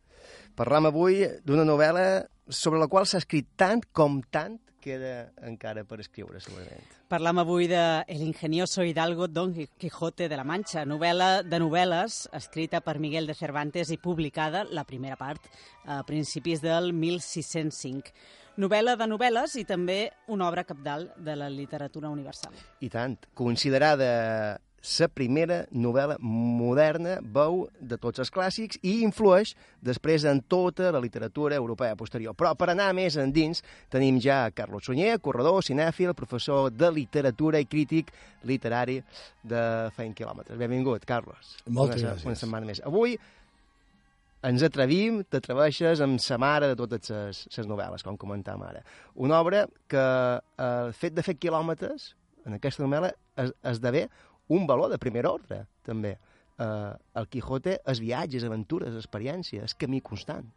[SPEAKER 3] Parlam avui d'una novel·la sobre la qual s'ha escrit tant com tant queda encara per escriure, segurament.
[SPEAKER 5] Parlam avui de El ingenioso Hidalgo Don Quijote de la Mancha, novel·la de novel·les escrita per Miguel de Cervantes i publicada, la primera part, a principis del 1605. Novel·la de novel·les i també una obra capdalt de la literatura universal.
[SPEAKER 3] I tant. Considerada la primera novel·la moderna, veu de tots els clàssics i influeix després en tota la literatura europea posterior. Però per anar més endins tenim ja Carlos Sunyer, corredor, cinèfil, professor de literatura i crític literari de Feint Quilòmetres. Benvingut, Carlos.
[SPEAKER 15] Moltes
[SPEAKER 3] una,
[SPEAKER 15] gràcies.
[SPEAKER 3] Una setmana més. Avui ens atrevim, t'atreveixes amb sa mare de totes les novel·les, com comentàvem ara. Una obra que eh, el fet de fer quilòmetres en aquesta novel·la es, esdevé un valor de primer ordre, també. Eh, el Quijote és viatges, aventures, experiències, és camí constant.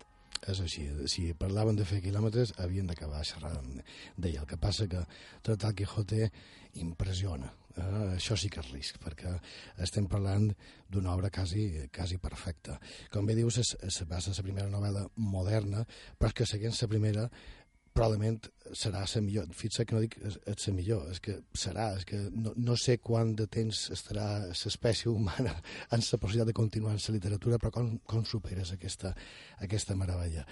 [SPEAKER 15] És així. Si parlaven de fer quilòmetres, havien d'acabar xerrant d'ell. El que passa que tot el Quijote impressiona. Eh, això sí que és risc, perquè estem parlant d'una obra quasi, quasi perfecta. Com bé dius, és, és, va ser la primera novel·la moderna, però és que seguint la primera probablement serà la millor. Fixa que no dic és, és la millor, és que serà, és que no, no sé quant de temps estarà l'espècie humana en la possibilitat de continuar en la literatura, però com, com superes aquesta, aquesta meravella.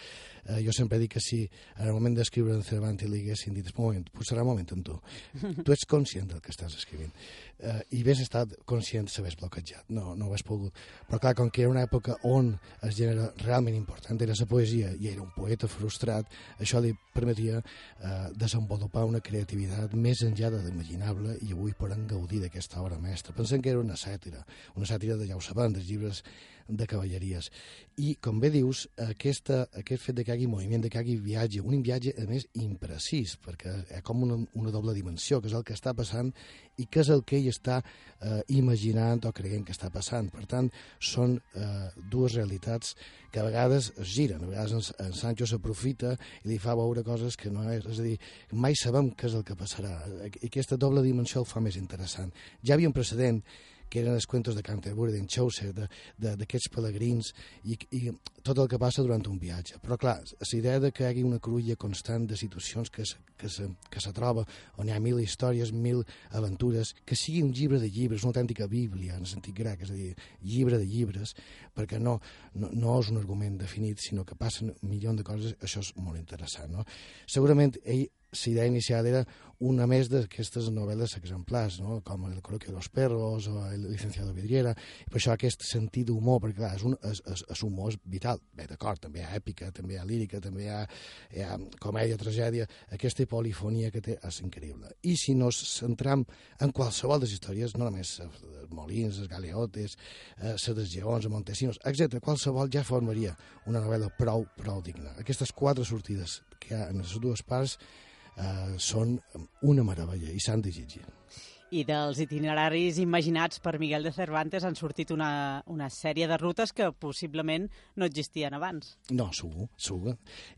[SPEAKER 15] Eh, jo sempre dic que si en el moment d'escriure en Cervantes li haguessin dit, un moment, posarà un moment en tu. Tu ets conscient del que estàs escrivint. Eh, I hagués estat conscient s'hagués bloquejat, no, no ho hagués pogut. Però clar, com que era una època on el gènere realment important era la poesia i era un poeta frustrat, això li permetia eh, desenvolupar una creativitat més enllà de l'imaginable i avui podem gaudir d'aquesta obra mestra. Pensem que era una sàtira, una sàtira de, ja ho sabem, dels llibres de cavalleries. I, com bé dius, aquesta, aquest fet de que hi hagi moviment, de que hi hagi viatge, un viatge, a més, imprecís, perquè hi ha com una, una doble dimensió, que és el que està passant i que és el que ell està eh, imaginant o creient que està passant. Per tant, són eh, dues realitats que a vegades es giren, a vegades en, en Sancho s'aprofita i li fa veure coses que no és, és a dir, mai sabem què és el que passarà. Aquesta doble dimensió el fa més interessant. Ja hi havia un precedent que eren els cuentos de Canterbury, d'en Chaucer, d'aquests pelegrins, i, i tot el que passa durant un viatge. Però, clar, la idea de que hi hagi una cruïlla constant de situacions que que se, que se troba, on hi ha mil històries, mil aventures, que sigui un llibre de llibres, una autèntica bíblia, en el sentit grec, és a dir, llibre de llibres, perquè no, no, no és un argument definit, sinó que passen un milió de coses, això és molt interessant, no? Segurament ell la idea inicial era una més d'aquestes novel·les exemplars, no? com El col·loquio de los perros o El licenciado Vidriera, per això aquest sentit d'humor, perquè clar, és un, és, és, és humor vital. Bé, d'acord, també hi ha èpica, també hi ha lírica, també hi ha, hi ha comèdia, tragèdia, aquesta polifonia que té és increïble. I si nos centram en qualsevol de les històries, no només els Molins, els Galeotes, eh, les dels Lleons, els Montesinos, etc., qualsevol ja formaria una novel·la prou, prou digna. Aquestes quatre sortides que hi ha en les dues parts eh, són una meravella i s'han de llegir.
[SPEAKER 5] I dels itineraris imaginats per Miguel de Cervantes han sortit una, una sèrie de rutes que possiblement no existien abans.
[SPEAKER 15] No, segur, segur.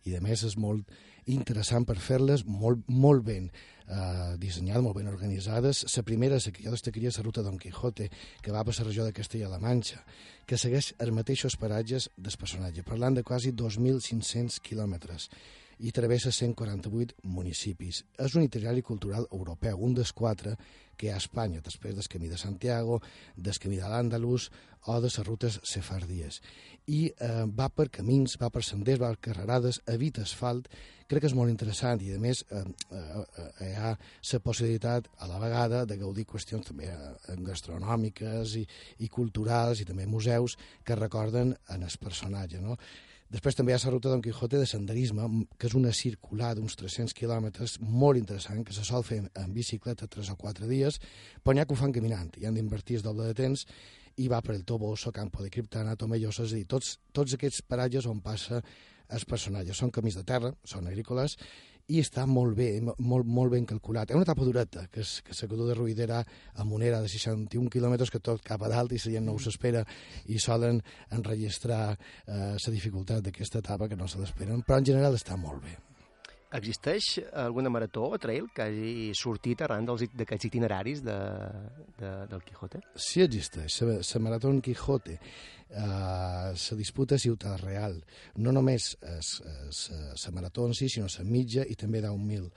[SPEAKER 15] I a més és molt interessant per fer-les molt, molt ben eh, dissenyades, molt ben organitzades. La primera, la que jo destacaria, la ruta Don Quijote, que va per la regió de Castella-La Manxa, que segueix els mateixos paratges del personatge, parlant de quasi 2.500 quilòmetres i travessa 148 municipis. És un itinerari cultural europeu, un dels quatre que hi ha a Espanya, després del camí de Santiago, del camí de l'Àndalus o de les rutes sefardies. I eh, va per camins, va per senders, va per carrerades, evita asfalt, crec que és molt interessant i a més eh, eh, hi ha la possibilitat a la vegada de gaudir qüestions també eh, gastronòmiques i, i culturals i també museus que recorden en el personatge. No? Després també hi ha la ruta Don Quijote de senderisme, que és una circular d'uns 300 quilòmetres molt interessant, que se sol fer en bicicleta 3 o 4 dies, però n'hi ha que ho fan caminant, i han d'invertir el doble de temps, i va per el Toboso, Campo de Criptana, Tomellosa, és a dir, tots, tots aquests paratges on passa els personatges. Són camins de terra, són agrícoles, i està molt bé, molt, molt ben calculat. És una etapa dureta, que és que s'acudó de Ruidera a Monera de 61 quilòmetres, que tot cap a dalt i la gent no us espera i solen enregistrar eh, la dificultat d'aquesta etapa que no se l'esperen, però en general està molt bé.
[SPEAKER 3] Existeix alguna marató o trail que hagi sortit arran d'aquests itineraris de, de, del Quijote?
[SPEAKER 15] Sí existeix. La Marató Quijote eh, se disputa a Ciutat Real. No només la marató en si, sinó la mitja i també d'un mil.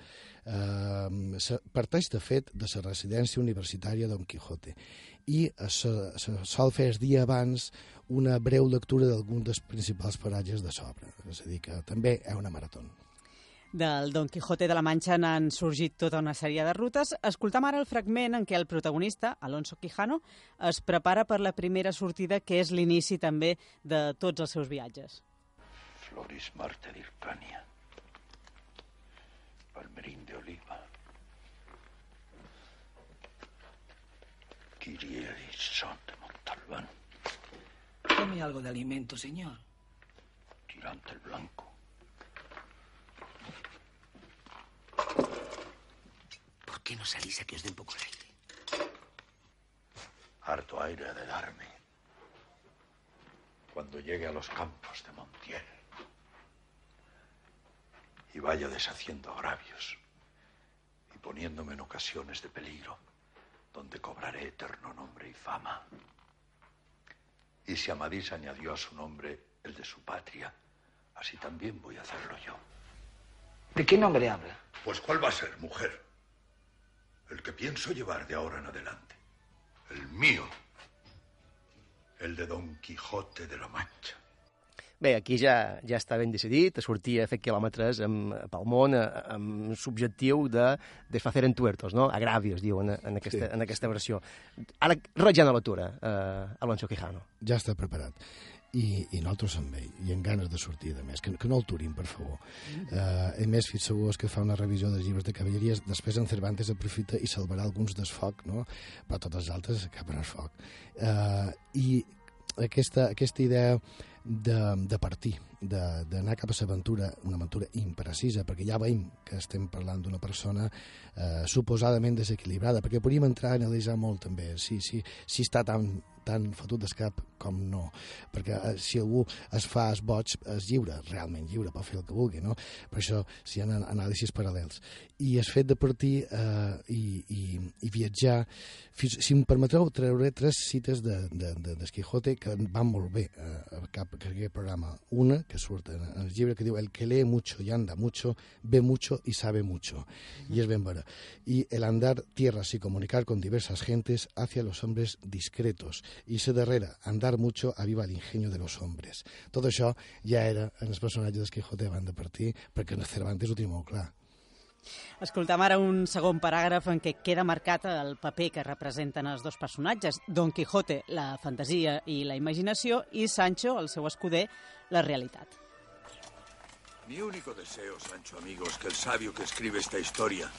[SPEAKER 15] Eh, parteix, de fet, de la residència universitària Don Quijote i se, se sol fer el dia abans una breu lectura d'algun dels principals paratges de sobre. És a dir, que també és una marató
[SPEAKER 5] del Don Quijote de la Mancha n'han sorgit tota una sèrie de rutes. Escoltam ara el fragment en què el protagonista, Alonso Quijano, es prepara per la primera sortida, que és l'inici també de tots els seus viatges.
[SPEAKER 4] Floris Marte d'Ircania, Palmerín de Oliva, Kirie y Son de Montalbán.
[SPEAKER 16] Tome algo de alimento, señor.
[SPEAKER 4] Tirante el Blanco.
[SPEAKER 16] Qué no salís a que os dé un poco de aire?
[SPEAKER 4] Harto aire ha de darme cuando llegue a los campos de Montiel y vaya deshaciendo agravios y poniéndome en ocasiones de peligro donde cobraré eterno nombre y fama. Y si Amadís añadió a su nombre el de su patria, así también voy a hacerlo yo.
[SPEAKER 16] ¿De qué nombre habla?
[SPEAKER 4] Pues ¿cuál va a ser, mujer? El que pienso llevar de ahora en adelante. El mío. El de Don Quijote de la Mancha.
[SPEAKER 3] Bé, aquí ja, ja està ben decidit, sortir a fer quilòmetres amb, pel món amb l'objectiu de desfacer en tuertos, no? Agravios, diuen en aquesta, sí. en aquesta versió. Ara, ratllant a l'atura, eh, Alonso Quijano.
[SPEAKER 15] Ja està preparat i, i nosaltres amb ell, i amb ganes de sortir, de més, que, que no el turin, per favor. Uh, a més, fins segur que fa una revisió dels llibres de cavalleries, després en Cervantes aprofita i salvarà alguns del foc, no? però tots els altres acaben al foc. Uh, I aquesta, aquesta idea de, de partir, d'anar cap a l'aventura, una aventura imprecisa, perquè ja veiem que estem parlant d'una persona eh, suposadament desequilibrada, perquè podríem entrar a analitzar molt també si, si, si està tan tan fotut d'escap com no, perquè eh, si algú es fa es boig, és lliure, realment lliure, pot fer el que vulgui, no? Per això si hi ha anàlisis paral·lels. I es fet de partir eh, i, i, viatjar, fins, si em permetreu, treure tres cites de, de, de, de Quijote que van molt bé eh, cap a aquest programa. Una, que surt en, el llibre, que diu el que lee mucho y anda mucho, ve mucho y sabe mucho. És ben vera. I el andar tierras y comunicar con diversas gentes hacia los hombres discretos i la darrera, andar mucho aviva l'ingenio de los hombres. Tot això ja era en els personatges del Quijote van de partir, perquè en Cervantes ho té molt clar.
[SPEAKER 5] Escoltam ara un segon paràgraf en què queda marcat el paper que representen els dos personatges. Don Quijote, la fantasia i la imaginació, i Sancho, el seu escuder, la realitat.
[SPEAKER 4] Mi único deseo, Sancho amigo, es que el sabio que escribe esta historia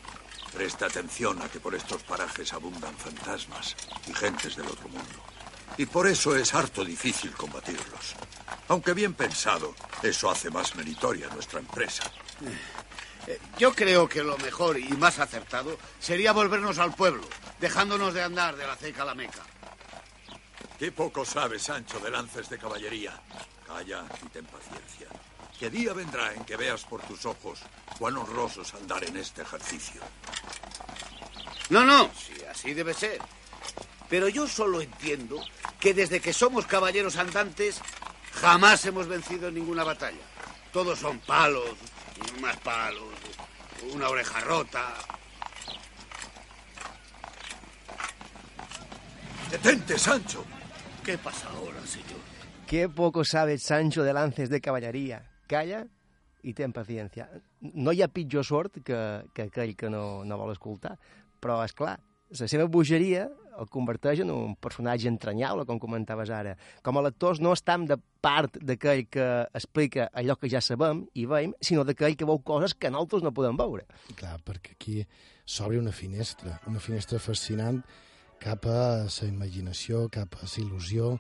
[SPEAKER 4] preste atención a que por estos parajes abundan fantasmas y gentes del otro mundo. Y por eso es harto difícil combatirlos. Aunque bien pensado, eso hace más meritoria nuestra empresa.
[SPEAKER 17] Eh, Yo creo que lo mejor y más acertado sería volvernos al pueblo, dejándonos de andar de la ceca a la meca.
[SPEAKER 4] Qué poco sabes, Sancho, de lances de caballería. Calla y ten paciencia. ¿Qué día vendrá en que veas por tus ojos cuán honroso es andar en este ejercicio?
[SPEAKER 17] No, no, sí, así debe ser. Pero yo solo entiendo que desde que somos caballeros andantes jamás hemos vencido en ninguna batalla. Todos son palos, más palos, una oreja rota.
[SPEAKER 4] ¡Detente, Sancho!
[SPEAKER 17] ¿Qué pasa ahora, señor?
[SPEAKER 3] Qué poco sabe Sancho de lances de caballeria. Calla i ten paciència. No hi ha pitjor sort que, que aquell que no, no vol escoltar, però, és clar, la seva bogeria el converteix en un personatge entranyable, com comentaves ara. Com a lectors no estem de part d'aquell que explica allò que ja sabem i veiem, sinó d'aquell que veu coses que nosaltres no podem veure.
[SPEAKER 15] Clar, perquè aquí s'obre una finestra, una finestra fascinant cap a la imaginació, cap a la il·lusió,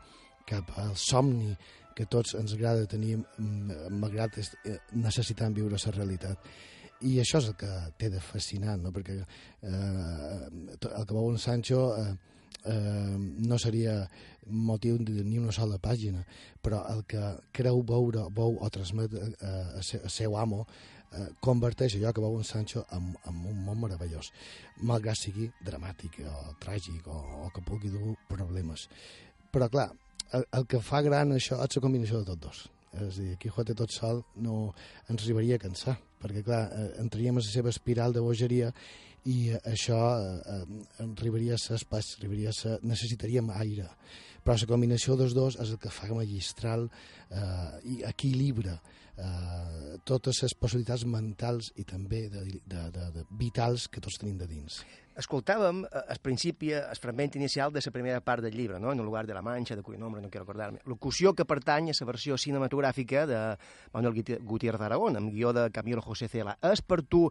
[SPEAKER 15] cap al somni que tots ens agrada tenir, mm, malgrat eh, necessitant viure la realitat. I això és el que té de fascinant, no? perquè eh, el que veu en Sancho eh, eh, no seria motiu de ni una sola pàgina, però el que creu veure, veu o transmet eh, a, a seu amo eh, converteix allò que veu en Sancho en, en un món meravellós, malgrat sigui dramàtic o tràgic o, o que pugui dur problemes. Però, clar, el, el que fa gran això és la combinació de tots dos. És a dir, Quijote tot sol no ens arribaria a cansar, perquè, clar, eh, entraríem a la seva espiral de bogeria i això eh, arribaria a ser espai, arribaria a ser, necessitaríem aire. Però la combinació dels dos és el que fa magistral eh, i equilibra eh, totes les possibilitats mentals i també de, de, de, de vitals que tots tenim de dins.
[SPEAKER 3] Escoltàvem eh, al principi el fragment inicial de la primera part del llibre, no? en el lugar de la Manxa, de cuyo nombre no quiero acordarme. Locució que pertany a la versió cinematogràfica de Manuel Gutiérrez d'Aragón, amb guió de Camilo José Cela. És per tu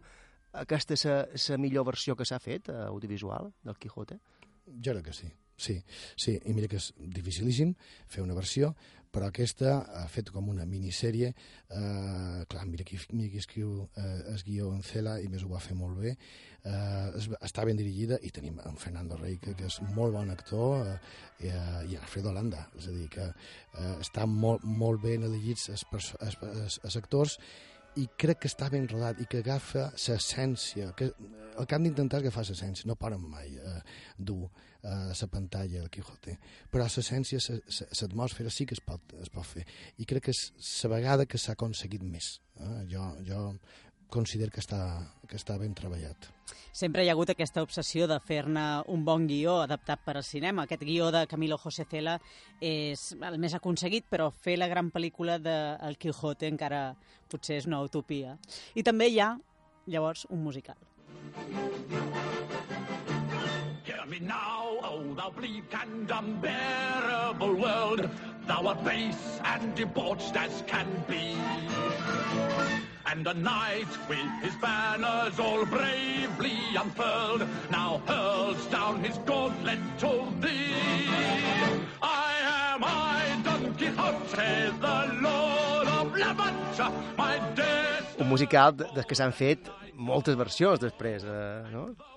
[SPEAKER 3] aquesta la millor versió que s'ha fet eh, audiovisual del Quijote?
[SPEAKER 15] Jo crec que sí. Sí, sí, i mira que és dificilíssim fer una versió, però aquesta ha fet com una minissèrie, eh, clar, mira qui, mira qui escriu eh, el guió en Cela i més ho va fer molt bé, eh, es, està ben dirigida i tenim en Fernando Rey, que, que és molt bon actor, eh, i, eh, i Alfredo Landa, és a dir, que eh, estan molt, molt ben elegits els, els, els, els actors i crec que està ben rodat i que agafa l'essència, que el que han d'intentar és agafar l'essència, no poden mai eh, dur a la pantalla el Quijote, però l'essència, l'atmosfera sí que es pot, es pot fer i crec que és la vegada que s'ha aconseguit més eh? jo, jo considero que està, que està ben treballat.
[SPEAKER 5] Sempre hi ha hagut aquesta obsessió de fer-ne un bon guió adaptat per al cinema. Aquest guió de Camilo José Cela és el més aconseguit, però fer la gran pel·lícula de El Quijote encara potser és una utopia. I també hi ha, llavors, un musical. Hear me now, oh thou bleak and unbearable world, thou art base and debauched as can be. And a knight with his banners all bravely unfurled now hurls down his gauntlet to thee. I am I, Don Quixote, the Lord of Mancha, my death...
[SPEAKER 3] Un musical que s'han fet moltes versions després, eh, no?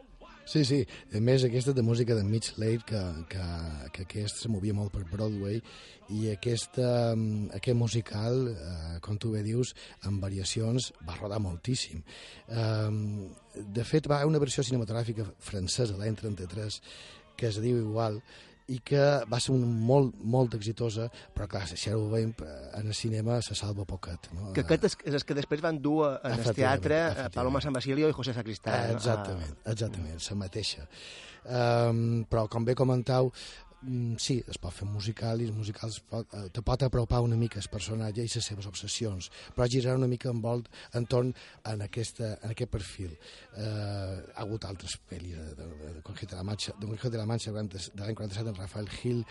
[SPEAKER 15] Sí, sí. A més, aquesta de música de Mitch Lake, que, que, que aquest se movia molt per Broadway, i aquest, mm, aquest musical, eh, com tu bé dius, amb variacions, va rodar moltíssim. Eh, de fet, va una versió cinematogràfica francesa, l'any 33, que es diu igual, i que va ser un molt, molt exitosa, però clar, si ara ho veiem en el cinema se salva poquet. No?
[SPEAKER 3] Que aquest és, és el que després van dur en el teatre Paloma San Basilio i José Sacristán.
[SPEAKER 15] Exactament, exactament, la mateixa. Um, però com bé comentau, sí, es pot fer musical i els musicals pot, eh, te pot apropar una mica el personatge i les seves obsessions, però girar una mica envolt entorn en, aquesta, en aquest perfil. Eh, ha hagut altres pel·lis de, de, de, de de la Mancha, de de la Mancha de l'any 47 en Rafael Gil,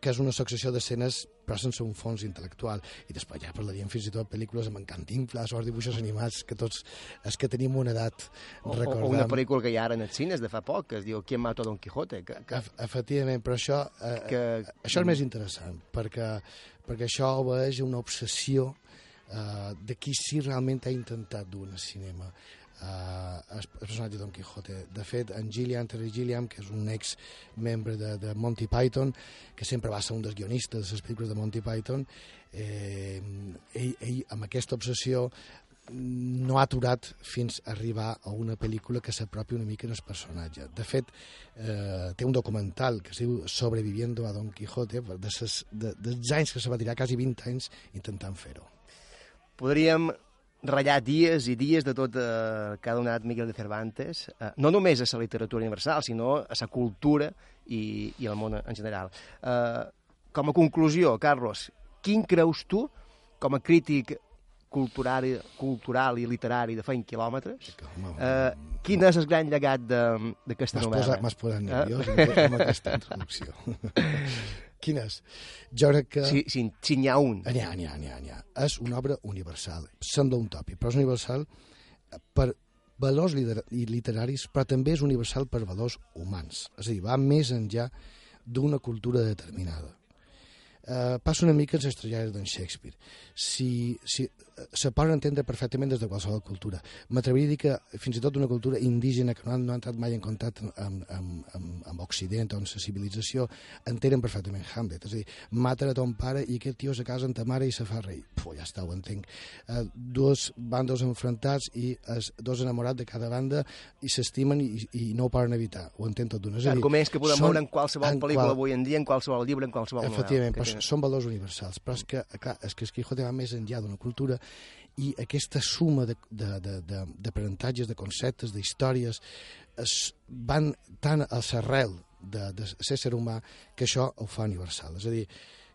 [SPEAKER 15] que és una successió d'escenes però sense un fons intel·lectual. I després ja parlaríem fins i tot pel·lícules amb encantinfles o els dibuixos animats que tots els que tenim una edat
[SPEAKER 3] o,
[SPEAKER 15] recordem.
[SPEAKER 3] O una pel·lícula que hi ha ara en els cines de fa poc, que es diu Qui mató Don Quijote? Que, que...
[SPEAKER 15] Efectivament, però això, eh, que... això és més interessant, perquè, perquè això és una obsessió eh, de qui sí realment ha intentat dur al cinema uh, el, personatge de Don Quixote. De fet, en Gilliam, Terry Gilliam, que és un ex membre de, de Monty Python, que sempre va ser un dels guionistes de les pel·lícules de Monty Python, eh, ell, ell, amb aquesta obsessió, no ha aturat fins a arribar a una pel·lícula que s'apropi una mica en el personatge. De fet, eh, té un documental que es diu Sobreviviendo a Don Quijote, de ses, de, dels anys que se va tirar, quasi 20 anys, intentant fer-ho.
[SPEAKER 3] Podríem ratllar dies i dies de tot eh, que ha donat Miguel de Cervantes, eh, no només a la literatura universal, sinó a la cultura i, i al món en general. Eh, com a conclusió, Carlos, quin creus tu, com a crític cultural, cultural i literari de feint quilòmetres. Eh, quin és el gran llegat de- d'aquesta novel·la?
[SPEAKER 15] m'has posat
[SPEAKER 3] Eh?
[SPEAKER 15] nerviós amb, amb aquesta introducció. Quin és? Jo crec que...
[SPEAKER 3] Si, si, si n'hi ha un.
[SPEAKER 15] N'hi ha, n'hi ha, n'hi ha, n'hi ha. És una obra universal. Sembla un tòpic, però és universal per valors liter literaris, però també és universal per valors humans. És a dir, va més enllà d'una cultura determinada. Uh, passa una mica als estrellars d'en Shakespeare. Si, si, se poden entendre perfectament des de qualsevol cultura. M'atreviria a dir que fins i tot una cultura indígena que no, han, no ha entrat mai en contacte amb, amb, amb, amb Occident o amb la civilització entenen perfectament Hamlet. És a dir, maten a ton pare i aquest tio se casa amb ta mare i se fa rei. Puh, ja està, ho entenc. Uh, dos bandos enfrontats i els dos enamorats de cada banda i s'estimen i, i no ho poden evitar. Ho entenc tot d'una. És dir,
[SPEAKER 3] Arguments que podem
[SPEAKER 15] són-
[SPEAKER 3] veure en qualsevol
[SPEAKER 15] en
[SPEAKER 3] pel·lícula
[SPEAKER 15] qual-
[SPEAKER 3] avui en dia, en qualsevol llibre, en qualsevol
[SPEAKER 15] Efectivament,
[SPEAKER 3] novel·la.
[SPEAKER 15] però són valors universals. Però és que, clar, és que el Quijote va més enllà d'una cultura i aquesta suma de- de- de- de- d'aprenentatges, de, de, conceptes, d'històries, es van tan a l'arrel de, de ser ser humà que això ho fa universal. És a dir,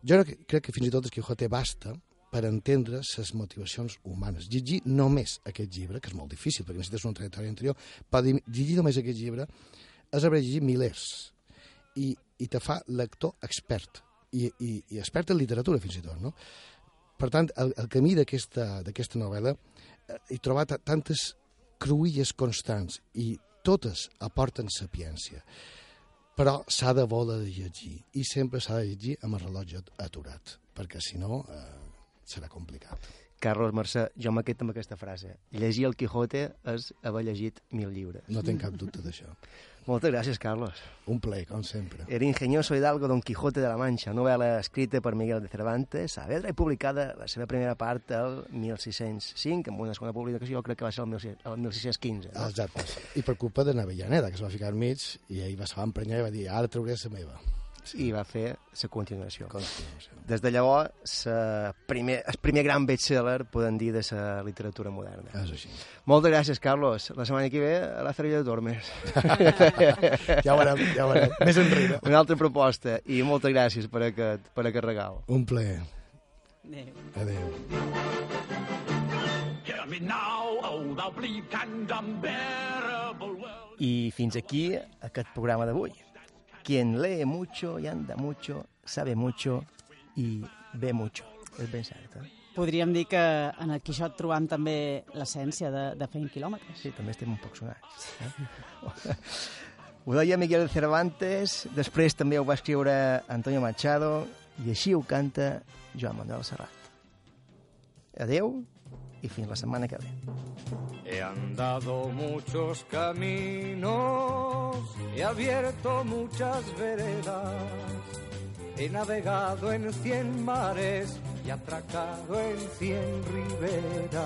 [SPEAKER 15] jo crec, crec que fins i tot el Quijote basta per entendre les motivacions humanes. Llegir només aquest llibre, que és molt difícil perquè necessites una trajectòria anterior, però llegir només aquest llibre és haver llegit milers i, i te fa lector expert i, i, i expert en literatura fins i tot no? Per tant el, el camí d'aquesta novel·la eh, hi trobar ta- tantes cruïlles constants i totes aporten sapiència però s'ha de voler llegir i sempre s'ha de llegir amb el rellotge aturat perquè si no eh, serà complicat
[SPEAKER 3] Carlos Mercè, jo m'he quedat amb aquesta frase. Llegir el Quijote és haver llegit mil llibres.
[SPEAKER 15] no tinc cap dubte d'això
[SPEAKER 3] Moltes gràcies, Carlos.
[SPEAKER 15] un plaer, com sempre
[SPEAKER 3] El ingenioso hidalgo Don Quijote de la Mancha, novel·la escrita per Miguel de Cervantes, Saavedra, i publicada la seva primera part el 1605, amb una segona publicació, crec que va ser el 16- el 1615. No?
[SPEAKER 15] Exacte. I per culpa de Navellaneda, que es va ficar al mig i ell va, se va emprenyar i va dir ara trauré la meva.
[SPEAKER 3] I va fer la continuació.
[SPEAKER 15] continuació.
[SPEAKER 3] Des de llavors, sa primer, el primer gran bestseller, podem dir, de la literatura moderna.
[SPEAKER 15] És així.
[SPEAKER 3] Moltes gràcies, Carlos. La setmana que ve a la Cervella de Tormes.
[SPEAKER 15] Ja ho veurem, ja ho veurem. Més enrere.
[SPEAKER 3] Una altra proposta. I moltes gràcies per aquest, per aquest regal.
[SPEAKER 15] Un plaer.
[SPEAKER 5] Adéu.
[SPEAKER 15] Adéu.
[SPEAKER 3] I fins aquí aquest programa d'avui. Quien lee mucho y anda mucho, sabe mucho y ve mucho. És ben cert, eh?
[SPEAKER 5] Podríem dir que en el Quixot trobam també l'essència de, de feint quilòmetres.
[SPEAKER 3] Sí, també estem un poc sonats. Eh? ho deia Miguel Cervantes, després també ho va escriure Antonio Machado, i així ho canta Joan Manuel Serrat. Adeu i fins la setmana que ve.
[SPEAKER 2] He andado muchos caminos, he abierto muchas veredas, he navegado en cien mares y atracado en cien riberas.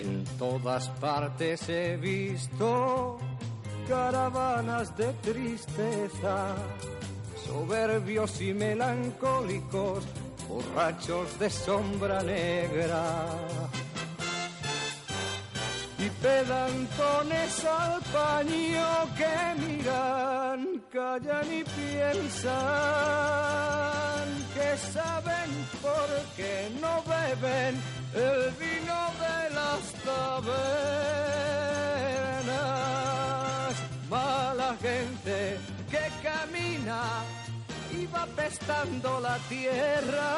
[SPEAKER 2] En todas partes he visto caravanas de tristeza, soberbios y melancólicos, borrachos de sombra negra. Y pedantones al paño que miran, callan y piensan que saben por qué no beben el vino de las tabernas. Mala gente que camina y va pestando la tierra.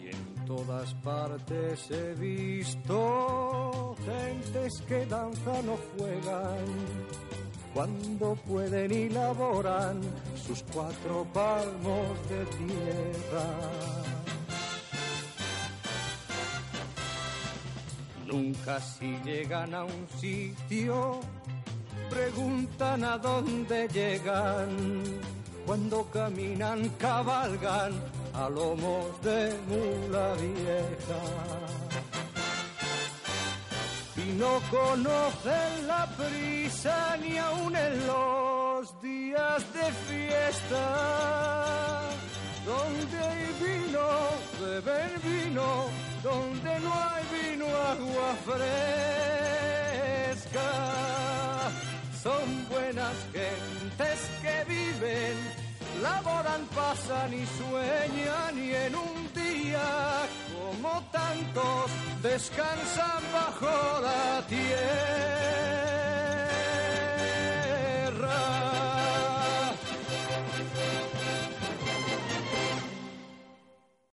[SPEAKER 2] Y en todas partes he visto gentes que danzan o juegan cuando pueden y laboran sus cuatro palmos de tierra. Nunca si llegan a un sitio preguntan a dónde llegan. Cuando caminan, cabalgan a lomos de mula vieja. Y no conocen la prisa ni aun en los días de fiesta. Donde hay vino, beben vino donde no hay vino agua fresca. Son buenas gentes que viven, laboran, pasan y sueñan y en un día como tantos descansan bajo la tierra.